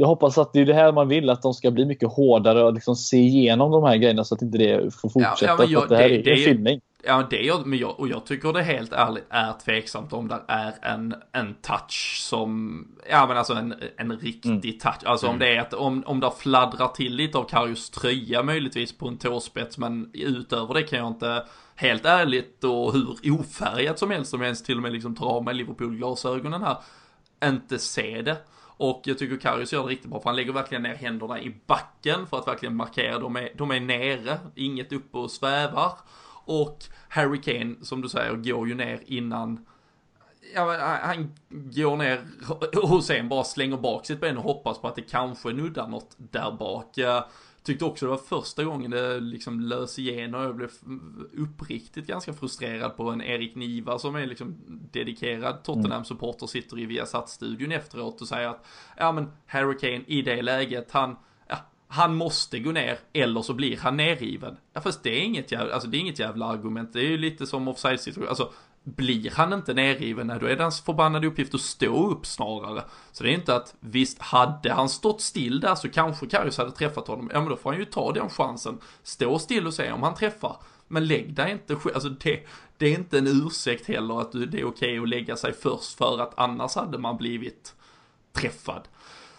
jag hoppas att det är det här man vill, att de ska bli mycket hårdare och liksom se igenom de här grejerna så att inte det får fortsätta. Ja, ja, jag, det här det, är det, en filmning. Ja, det gör, men jag, och jag tycker det helt ärligt är tveksamt om det är en, en touch som, ja men alltså en, en riktig mm. touch. Alltså mm. om det är att, om, om det fladdrar till lite av Karius tröja möjligtvis på en tåspets, men utöver det kan jag inte, helt ärligt och hur ofärgat som helst, som ens till och med liksom tar av mig Liverpool-glasögonen här, inte se det. Och jag tycker Karius gör det riktigt bra för han lägger verkligen ner händerna i backen för att verkligen markera, de är, de är nere, inget uppe och svävar. Och Harry Kane, som du säger, går ju ner innan Ja, han går ner och sen bara slänger bak sitt ben och hoppas på att det kanske nuddar något där bak. Tyckte också det var första gången det liksom lös igenom jag blev uppriktigt ganska frustrerad på en Erik Niva som är liksom dedikerad Tottenham-supporter sitter i Viasat-studion efteråt och säger att ja men Harry Kane i det läget, han han måste gå ner eller så blir han nerriven. Ja fast det är inget jävla, alltså det är inget jävla argument. Det är ju lite som offside situation. Alltså blir han inte nerriven, då är det hans förbannade uppgift att stå upp snarare. Så det är inte att, visst hade han stått still där så kanske Karius hade träffat honom. Ja men då får han ju ta den chansen. Stå still och se om han träffar. Men lägg dig inte, alltså det, det är inte en ursäkt heller att det är okej okay att lägga sig först för att annars hade man blivit träffad.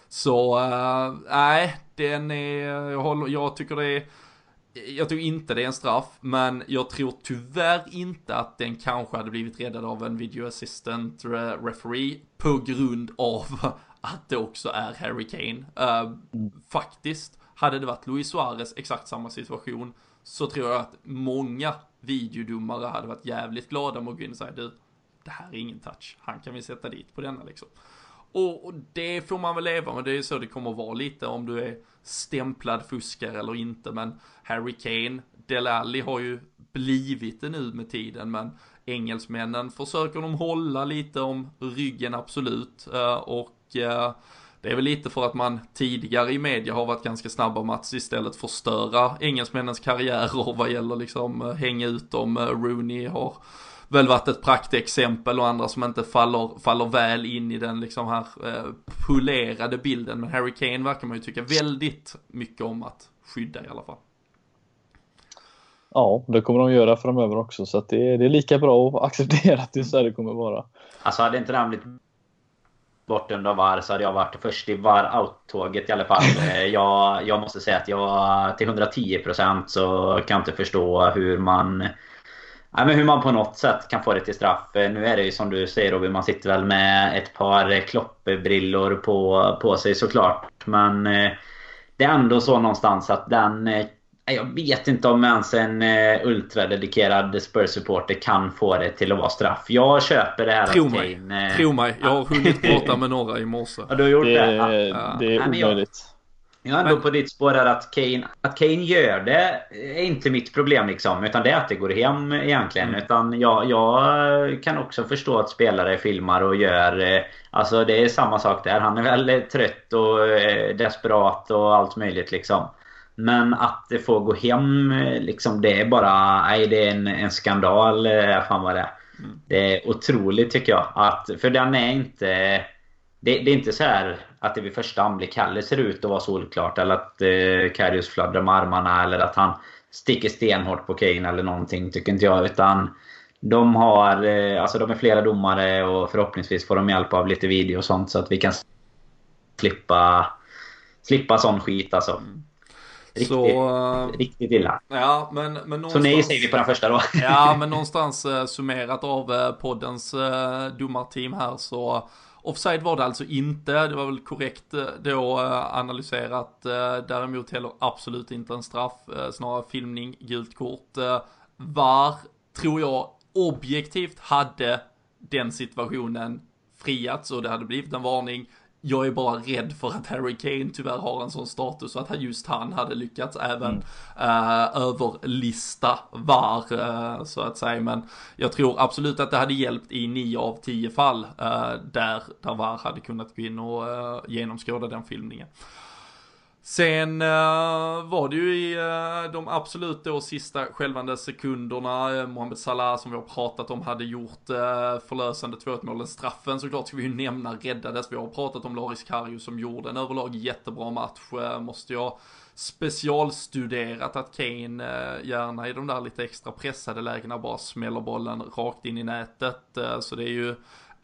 Så, eh, nej, äh, den är, jag, håller, jag tycker det är, jag tror inte det är en straff, men jag tror tyvärr inte att den kanske hade blivit räddad av en video assistant eh, referee på grund av att det också är Harry Kane. Uh, faktiskt, hade det varit Luis Suarez exakt samma situation så tror jag att många videodomare hade varit jävligt glada med att gå in och säga du, det här är ingen touch, han kan vi sätta dit på denna liksom. Och, och det får man väl leva med, det är så det kommer att vara lite om du är stämplad fuskare eller inte. Men Harry Kane, Del Alli har ju blivit det nu med tiden, men engelsmännen försöker de hålla lite om ryggen absolut. Eh, och eh, det är väl lite för att man tidigare i media har varit ganska snabba med att istället förstöra engelsmännens karriärer vad gäller liksom eh, hänga ut dem. Rooney har väl varit ett praktexempel och andra som inte faller, faller väl in i den liksom här eh, polerade bilden. Men Harry Kane verkar man ju tycka väldigt mycket om att skydda i alla fall. Ja, det kommer de göra framöver också så att det, är, det är lika bra att acceptera att det är så här det kommer vara. Alltså hade inte det blivit bortdömd av VAR så hade jag varit först i VAR-out-tåget i alla fall. Eh, jag, jag måste säga att jag till 110% så kan jag inte förstå hur man Ja, men hur man på något sätt kan få det till straff. Eh, nu är det ju som du säger Robin, man sitter väl med ett par kloppbrillor på, på sig såklart. Men eh, det är ändå så någonstans att den... Eh, jag vet inte om ens en ultradedikerad Spurs-supporter kan få det till att vara straff. Jag köper det här Tro mig, Kane, tro mig. Jag har hunnit prata med några i morse. Ja, du har gjort det? Det, ja. det är omöjligt. Jag är ändå men... på ditt spår här att Kane, att Kane gör det är inte mitt problem liksom. Utan det är att det går hem egentligen. Mm. Utan jag, jag kan också förstå att spelare filmar och gör... Eh, alltså det är samma sak där. Han är väl trött och eh, desperat och allt möjligt liksom. Men att det får gå hem liksom, det är bara... Nej, det är en, en skandal. Eh, fan vad det är. Mm. Det är otroligt tycker jag. Att, för den är inte... Det, det, är inte så här att det vid första anblick heller ser ut att vara solklart. Eller att eh, Karius fladdrar med armarna eller att han sticker stenhårt på Kane eller någonting, tycker inte jag. Utan de har, eh, alltså de är flera domare och förhoppningsvis får de hjälp av lite video och sånt så att vi kan slippa, slippa sån skit alltså. Mm. Riktigt, så, riktigt illa. Ja, men, men någonstans, så nej säger vi på den första då. ja, men någonstans eh, summerat av eh, poddens eh, domarteam här så Offside var det alltså inte, det var väl korrekt eh, då eh, analyserat. Eh, däremot heller absolut inte en straff, snarare filmning, gult kort. VAR, tror jag, objektivt hade den situationen friats och det hade blivit en varning jag är bara rädd för att Harry Kane tyvärr har en sån status att just han hade lyckats även mm. uh, överlista VAR uh, så att säga. Men jag tror absolut att det hade hjälpt i nio av tio fall uh, där, där VAR hade kunnat gå in och uh, genomskåda den filmningen. Sen uh, var det ju i uh, de absolut då sista skälvande sekunderna, uh, Mohamed Salah som vi har pratat om hade gjort uh, förlösande 2-1 målen. Straffen såklart ska vi ju nämna räddades. Vi har pratat om Loris Karju som gjorde en överlag jättebra match, måste jag specialstuderat att Kane gärna i de där lite extra pressade lägena bara smäller bollen rakt in i nätet. Så det är ju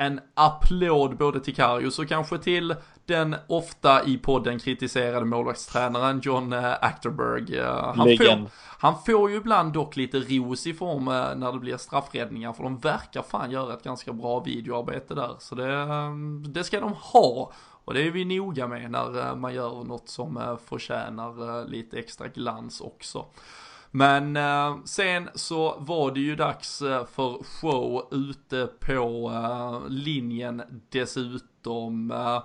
en applåd både till Karius och kanske till den ofta i podden kritiserade målvaktstränaren John uh, Acterberg. Uh, han, får, han får ju ibland dock lite ros i form uh, när det blir straffräddningar för de verkar fan göra ett ganska bra videoarbete där. Så det, det ska de ha. Och det är vi noga med när man gör något som förtjänar lite extra glans också. Men eh, sen så var det ju dags eh, för show ute på eh, linjen dessutom. Eh,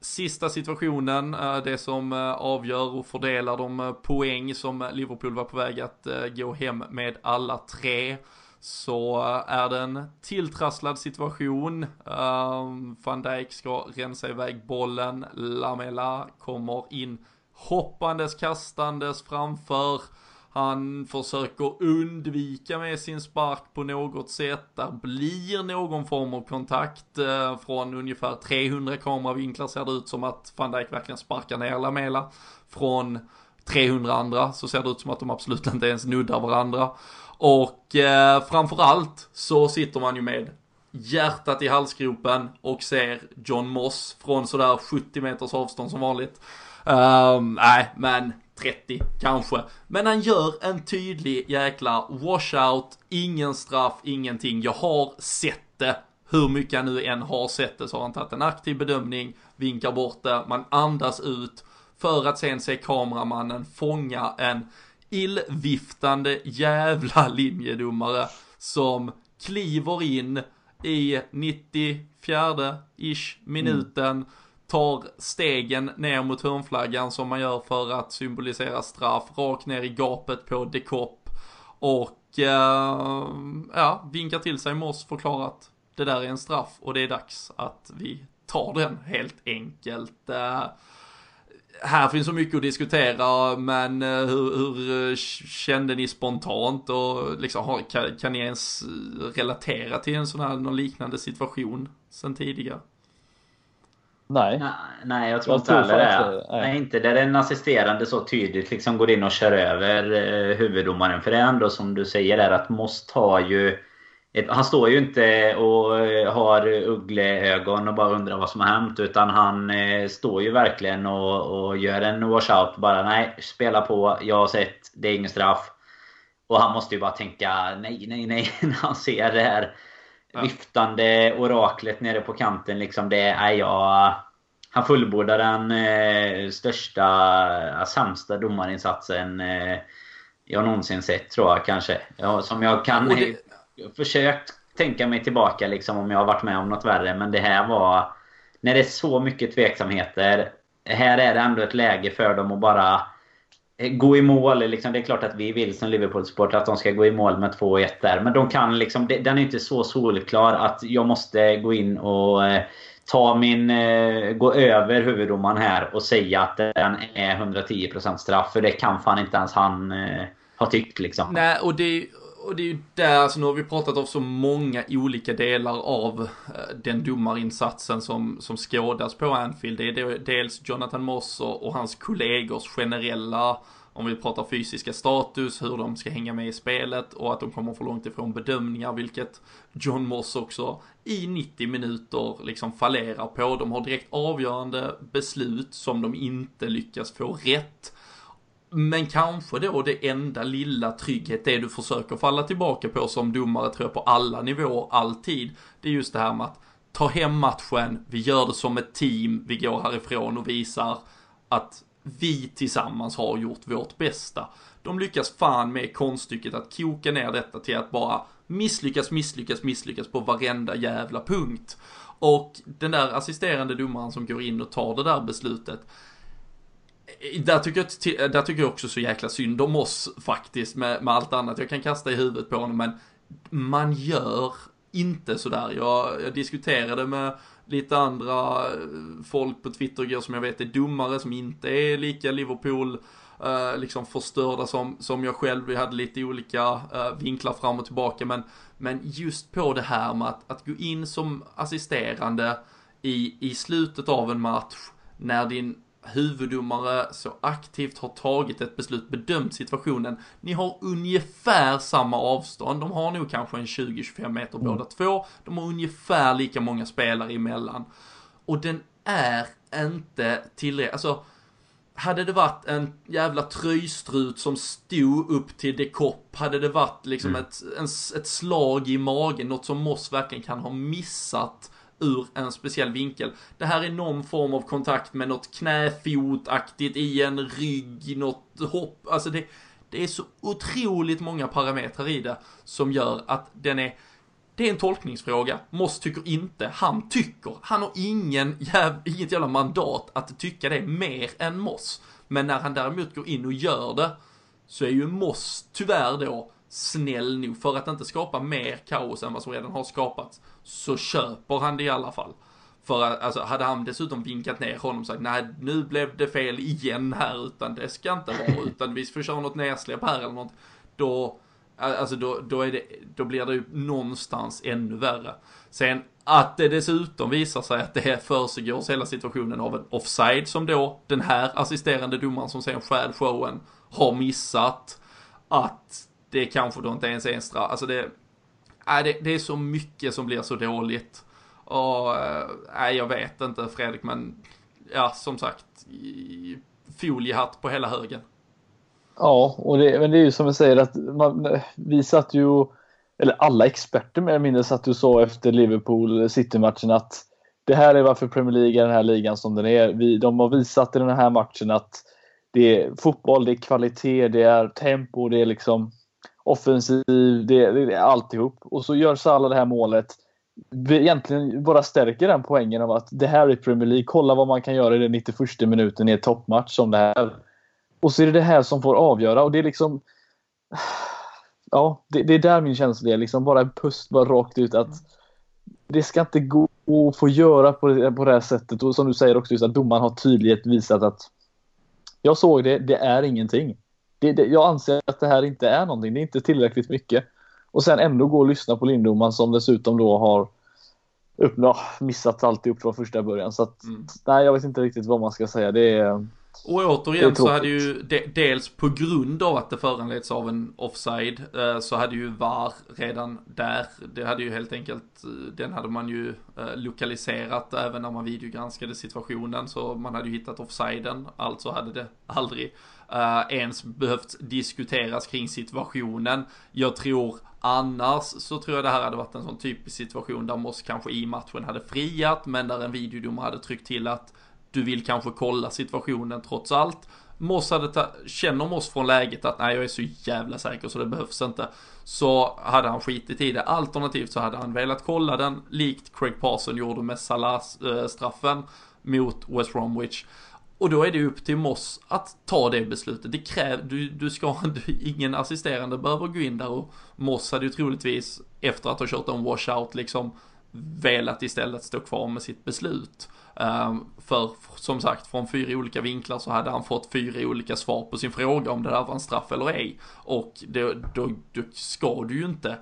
sista situationen, eh, det som eh, avgör och fördelar de eh, poäng som Liverpool var på väg att eh, gå hem med alla tre så är det en tilltrasslad situation. Van Dijk ska rensa iväg bollen. Lamela kommer in hoppandes, kastandes framför. Han försöker undvika med sin spark på något sätt. Där blir någon form av kontakt eh, från ungefär 300 kameravinklar ser det ut som att van Dijk verkligen sparkar ner Lamela. Från 300 andra så ser det ut som att de absolut inte ens nuddar varandra. Och eh, framförallt så sitter man ju med hjärtat i halsgropen och ser John Moss från sådär 70 meters avstånd som vanligt. Um, nej, men 30 kanske. Men han gör en tydlig jäkla washout, ingen straff, ingenting. Jag har sett det. Hur mycket jag nu än har sett det så har han tagit en aktiv bedömning, vinkar bort det, man andas ut för att sen se kameramannen fånga en illviftande jävla linjedomare som kliver in i 94-ish minuten mm tar stegen ner mot hörnflaggan som man gör för att symbolisera straff, rakt ner i gapet på de Kopp och eh, ja, vinkar till sig Moss, förklarar att det där är en straff och det är dags att vi tar den helt enkelt. Eh, här finns så mycket att diskutera, men eh, hur, hur eh, kände ni spontant och liksom, kan, kan ni ens relatera till en sån här, någon liknande situation sen tidigare? Nej. Nej, jag tror jag inte heller det. Nej. nej. inte där en assisterande så tydligt liksom går in och kör över eh, huvuddomaren. För det är ändå som du säger där att Most har ju... Ett, han står ju inte och eh, har uggleögon och bara undrar vad som har hänt. Utan han eh, står ju verkligen och, och gör en washout. Bara nej, spela på. Jag har sett. Det är ingen straff. Och han måste ju bara tänka nej, nej, nej när han ser det här ja. viftande oraklet nere på kanten. Liksom det är jag... Han fullbordar den eh, största, sämsta domarinsatsen eh, jag någonsin sett tror jag kanske. Ja, som jag kan... Det... Jag försökt tänka mig tillbaka liksom om jag har varit med om något värre. Men det här var... När det är så mycket tveksamheter. Här är det ändå ett läge för dem att bara Eh, gå i mål. Liksom, det är klart att vi vill som Liverpool-supportrar att de ska gå i mål med 2-1 där. Men de kan liksom, den är inte så solklar att jag måste gå in och eh, ta min... Eh, gå över huvuddomaren här och säga att den är 110% straff. För det kan fan inte ens han ha tyckt liksom. Nej, och det, och det är ju där, alltså nu har vi pratat om så många olika delar av eh, den domarinsatsen som, som skådas på Anfield. Det är dels Jonathan Moss och, och hans kollegors generella om vi pratar fysiska status, hur de ska hänga med i spelet och att de kommer för långt ifrån bedömningar, vilket John Moss också i 90 minuter liksom fallerar på. De har direkt avgörande beslut som de inte lyckas få rätt. Men kanske då det enda lilla trygghet, det du försöker falla tillbaka på som domare tror jag på alla nivåer, alltid. Det är just det här med att ta hem matchen, vi gör det som ett team, vi går härifrån och visar att vi tillsammans har gjort vårt bästa. De lyckas fan med konststycket att koka ner detta till att bara misslyckas, misslyckas, misslyckas på varenda jävla punkt. Och den där assisterande domaren som går in och tar det där beslutet. Eh, där tycker, jag, eh, där tycker jag också så jäkla synd om oss faktiskt med, med allt annat jag kan kasta i huvudet på honom men man gör inte sådär. Jag, jag diskuterade med lite andra eh, folk på Twitter som jag vet är dummare, som inte är lika Liverpool eh, liksom förstörda som, som jag själv. Vi hade lite olika eh, vinklar fram och tillbaka. Men, men just på det här med att, att gå in som assisterande i, i slutet av en match när din huvuddomare så aktivt har tagit ett beslut, bedömt situationen. Ni har ungefär samma avstånd, de har nog kanske en 20-25 meter mm. båda två. De har ungefär lika många spelare emellan. Och den är inte tillräckligt, alltså hade det varit en jävla tröjstrut som stod upp till dekopp, hade det varit liksom mm. ett, en, ett slag i magen, något som Moss verkligen kan ha missat ur en speciell vinkel. Det här är någon form av kontakt med något knäfotaktigt i en rygg, något hopp, alltså det, det är så otroligt många parametrar i det som gör att den är det är en tolkningsfråga. Moss tycker inte. Han tycker. Han har ingen jäv, inget jävla mandat att tycka det mer än Moss. Men när han däremot går in och gör det så är ju Moss tyvärr då snäll nog för att inte skapa mer kaos än vad som redan har skapats. Så köper han det i alla fall. För alltså, hade han dessutom vinkat ner honom och sagt nej nu blev det fel igen här utan det ska inte vara utan vi får köra något nedsläpp här eller något. Då Alltså då, då, är det, då blir det ju någonstans ännu värre. Sen att det dessutom visar sig att det försiggås hela situationen av en offside som då den här assisterande domaren som sen stjäl showen har missat. Att det kanske då inte ens är en straff. Alltså det, äh, det, det är så mycket som blir så dåligt. Och, äh, jag vet inte Fredrik men, ja som sagt, foliehatt på hela högen. Ja, och det, men det är ju som jag säger att man, vi satt ju, eller alla experter mer eller mindre satt ju så efter Liverpool City-matchen att det här är varför Premier League är den här ligan som den är. Vi, de har visat i den här matchen att det är fotboll, det är kvalitet, det är tempo, det är liksom offensiv, det det, det alltihop. Och så gör Salah det här målet. Egentligen bara stärker den poängen av att det här är Premier League. Kolla vad man kan göra i den 91 minuten i en toppmatch som det här. Och så är det det här som får avgöra och det är liksom Ja, det, det är där min känsla är. Liksom bara en pust bara rakt ut att det ska inte gå att få göra på det, på det här sättet. Och som du säger också, just att domaren har tydligt visat att jag såg det, det är ingenting. Det, det, jag anser att det här inte är någonting. Det är inte tillräckligt mycket. Och sen ändå gå och lyssna på Linddomaren som dessutom då har upp, ja, missat alltihop från första början. Så att, mm. nej, jag vet inte riktigt vad man ska säga. Det är, och återigen så hade ju de, dels på grund av att det föranleds av en offside eh, så hade ju VAR redan där, det hade ju helt enkelt, eh, den hade man ju eh, lokaliserat även när man videogranskade situationen så man hade ju hittat offsiden, alltså hade det aldrig Eh, ens behövt diskuteras kring situationen. Jag tror Annars så tror jag det här hade varit en sån typisk situation där Moss kanske i matchen hade friat men där en videodomare hade tryckt till att du vill kanske kolla situationen trots allt. Moss hade ta- känner Moss från läget att nej jag är så jävla säker så det behövs inte. Så hade han skitit i det. Alternativt så hade han velat kolla den likt Craig Parson gjorde med Salah-straffen eh, mot West Bromwich. Och då är det upp till Moss att ta det beslutet. Det kräver, du, du ska, du, ingen assisterande behöver gå in där och Moss hade ju troligtvis efter att ha kört en washout liksom velat istället stå kvar med sitt beslut. Ehm, för som sagt, från fyra olika vinklar så hade han fått fyra olika svar på sin fråga om det där var en straff eller ej. Och då, då, då ska du ju inte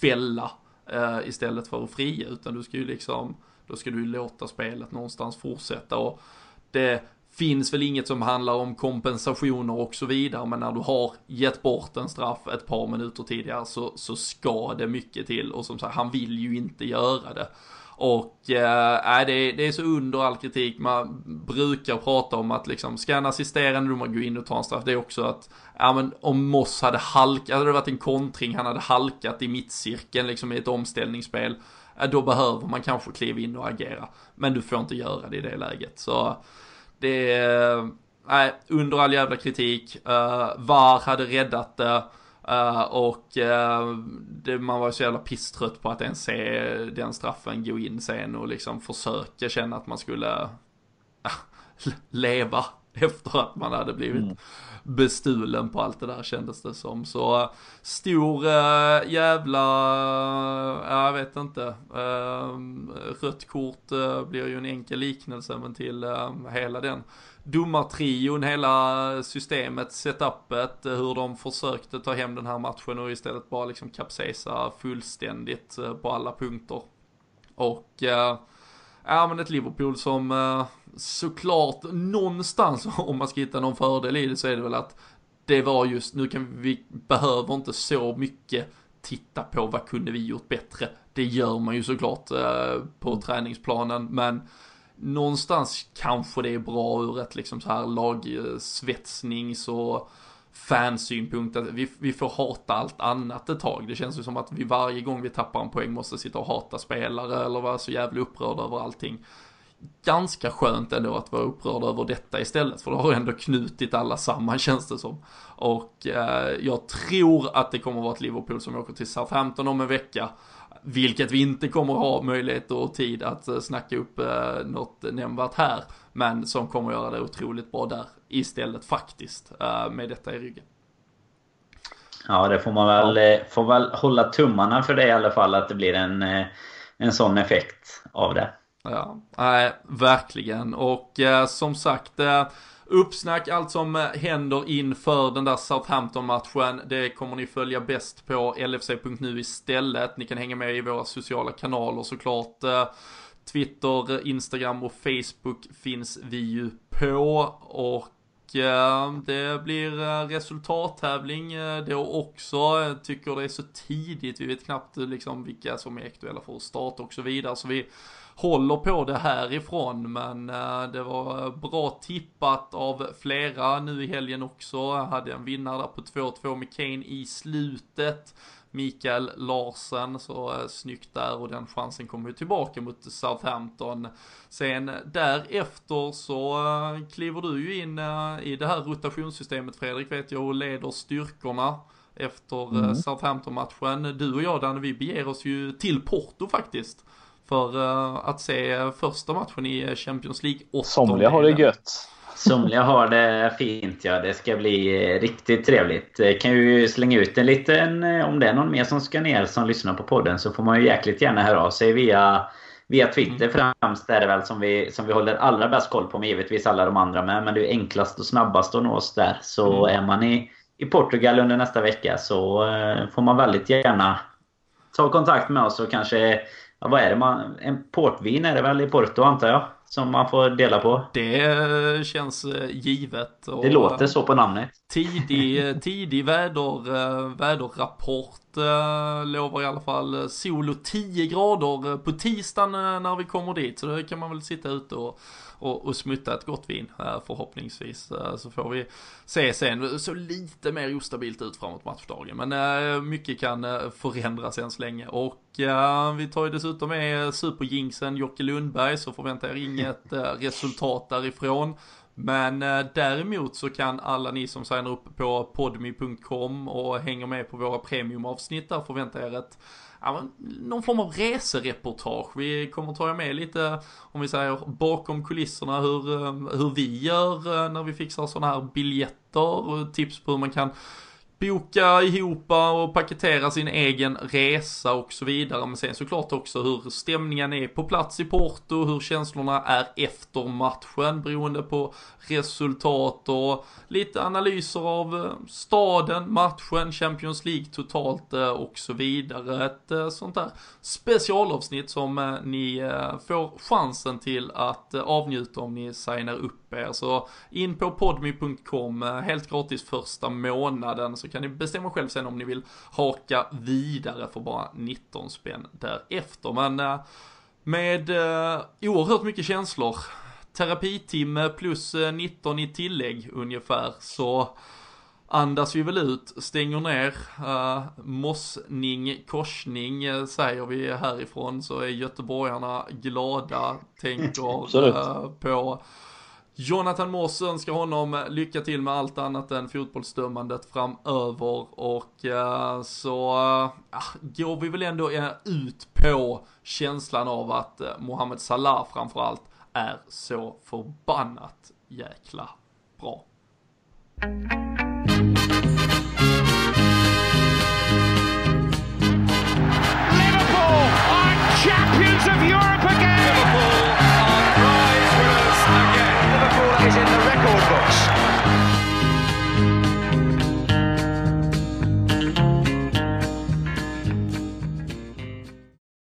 fälla uh, istället för att fria, utan du ska ju liksom, då ska du låta spelet någonstans fortsätta. Och det finns väl inget som handlar om kompensationer och så vidare, men när du har gett bort en straff ett par minuter tidigare så, så ska det mycket till. Och som sagt, han vill ju inte göra det. Och eh, äh, det, det är så under all kritik. Man brukar prata om att liksom, ska en assisterande domare gå in och ta en straff, det är också att, ja men om Moss hade halkat, hade det varit en kontring, han hade halkat i mittcirkeln liksom i ett omställningsspel, äh, då behöver man kanske kliva in och agera. Men du får inte göra det i det läget. Så det är, nej, under all jävla kritik. Uh, VAR hade räddat det. Uh, och uh, det, man var så jävla pisstrött på att ens se den straffen gå in sen och liksom försöka känna att man skulle uh, leva efter att man hade blivit mm. bestulen på allt det där kändes det som. Så stor äh, jävla, jag vet inte, äh, rött kort äh, blir ju en enkel liknelse men till hela den domartrion, hela systemet, setupet, hur de försökte ta hem den här matchen och istället bara liksom kapsejsa fullständigt på alla punkter. Och Ja men ett Liverpool som eh, såklart någonstans om man ska hitta någon fördel i det så är det väl att det var just, nu kan vi, behöver inte så mycket titta på vad kunde vi gjort bättre. Det gör man ju såklart eh, på träningsplanen men någonstans kanske det är bra ur ett liksom så här lagsvetsnings och fansynpunkt att vi, vi får hata allt annat ett tag. Det känns ju som att vi varje gång vi tappar en poäng måste sitta och hata spelare eller vara så jävla upprörda över allting. Ganska skönt ändå att vara upprörd över detta istället, för det har ändå knutit alla samman känns det som. Och eh, jag tror att det kommer att vara ett Liverpool som åker till Southampton om en vecka. Vilket vi inte kommer att ha möjlighet och tid att eh, snacka upp eh, något nämnvärt här. Men som kommer att göra det otroligt bra där istället faktiskt eh, med detta i ryggen. Ja, det får man väl, ja. Eh, får väl hålla tummarna för det i alla fall, att det blir en, eh, en sån effekt av det. Ja, nej, verkligen. Och eh, som sagt, eh, uppsnack, allt som händer inför den där Southampton-matchen, det kommer ni följa bäst på lfc.nu istället. Ni kan hänga med i våra sociala kanaler såklart. Eh, Twitter, Instagram och Facebook finns vi ju på och eh, det blir eh, resultattävling eh, då också. Jag tycker det är så tidigt, vi vet knappt liksom vilka som är aktuella för att starta och så vidare. Så vi håller på det härifrån men det var bra tippat av flera nu i helgen också. Jag hade en vinnare där på 2-2 med Kane i slutet. Mikael Larsen, så eh, snyggt där och den chansen kommer ju tillbaka mot Southampton. Sen därefter så eh, kliver du ju in eh, i det här rotationssystemet Fredrik vet jag och leder styrkorna efter mm. Southampton-matchen. Du och jag Danne, vi beger oss ju till Porto faktiskt. För att se första matchen i Champions League. Somliga har det gött. Somliga har det fint ja. Det ska bli riktigt trevligt. Kan ju slänga ut en liten... Om det är någon mer som ska ner som lyssnar på podden så får man ju jäkligt gärna höra av sig via, via Twitter mm. främst. är det väl som vi, som vi håller allra bäst koll på. Men givetvis alla de andra med. Men det är enklast och snabbast att nå oss där. Så mm. är man i, i Portugal under nästa vecka så får man väldigt gärna ta kontakt med oss och kanske... Ja, vad är det man... En portvin är det väl i Porto antar jag? Som man får dela på. Det känns eh, givet. Det låter så på namnet. Tidig, tidig väder, eh, väderrapport lovar i alla fall sol och 10 grader på tisdagen när vi kommer dit. Så då kan man väl sitta ute och och, och smutta ett gott vin förhoppningsvis. Eh, så får vi se sen. Så lite mer ostabilt ut framåt matchdagen. Men eh, mycket kan eh, förändras än så länge. Och vi tar ju dessutom med superjinxen Jocke Lundberg så förväntar jag inget resultat därifrån. Men däremot så kan alla ni som signar upp på podmi.com och hänger med på våra premiumavsnitt där förvänta er ett ja, någon form av resereportage. Vi kommer ta med lite, om vi säger bakom kulisserna, hur, eh, hur vi gör eh, när vi fixar sådana här biljetter och tips på hur man kan boka ihop och paketera sin egen resa och så vidare. Men sen såklart också hur stämningen är på plats i Porto, hur känslorna är efter matchen beroende på resultat och lite analyser av eh, staden, matchen, Champions League totalt eh, och så vidare. Ett eh, sånt där specialavsnitt som ni får chansen till att avnjuta om ni signar upp er. Så in på podmi.com, helt gratis första månaden så kan ni bestämma själv sen om ni vill haka vidare för bara 19 spänn därefter. Men med oerhört mycket känslor terapitimme plus 19 eh, i tillägg ungefär så andas vi väl ut, stänger ner, uh, mossning, korsning uh, säger vi härifrån så är göteborgarna glada, tänker uh, på Jonathan Moss önskar honom lycka till med allt annat än fotbollsdömandet framöver och eh, så eh, ah, går vi väl ändå eh, ut på känslan av att Mohamed Salah framförallt är så förbannat jäkla bra. Liverpool are champions of Europe again. Liverpool goal box.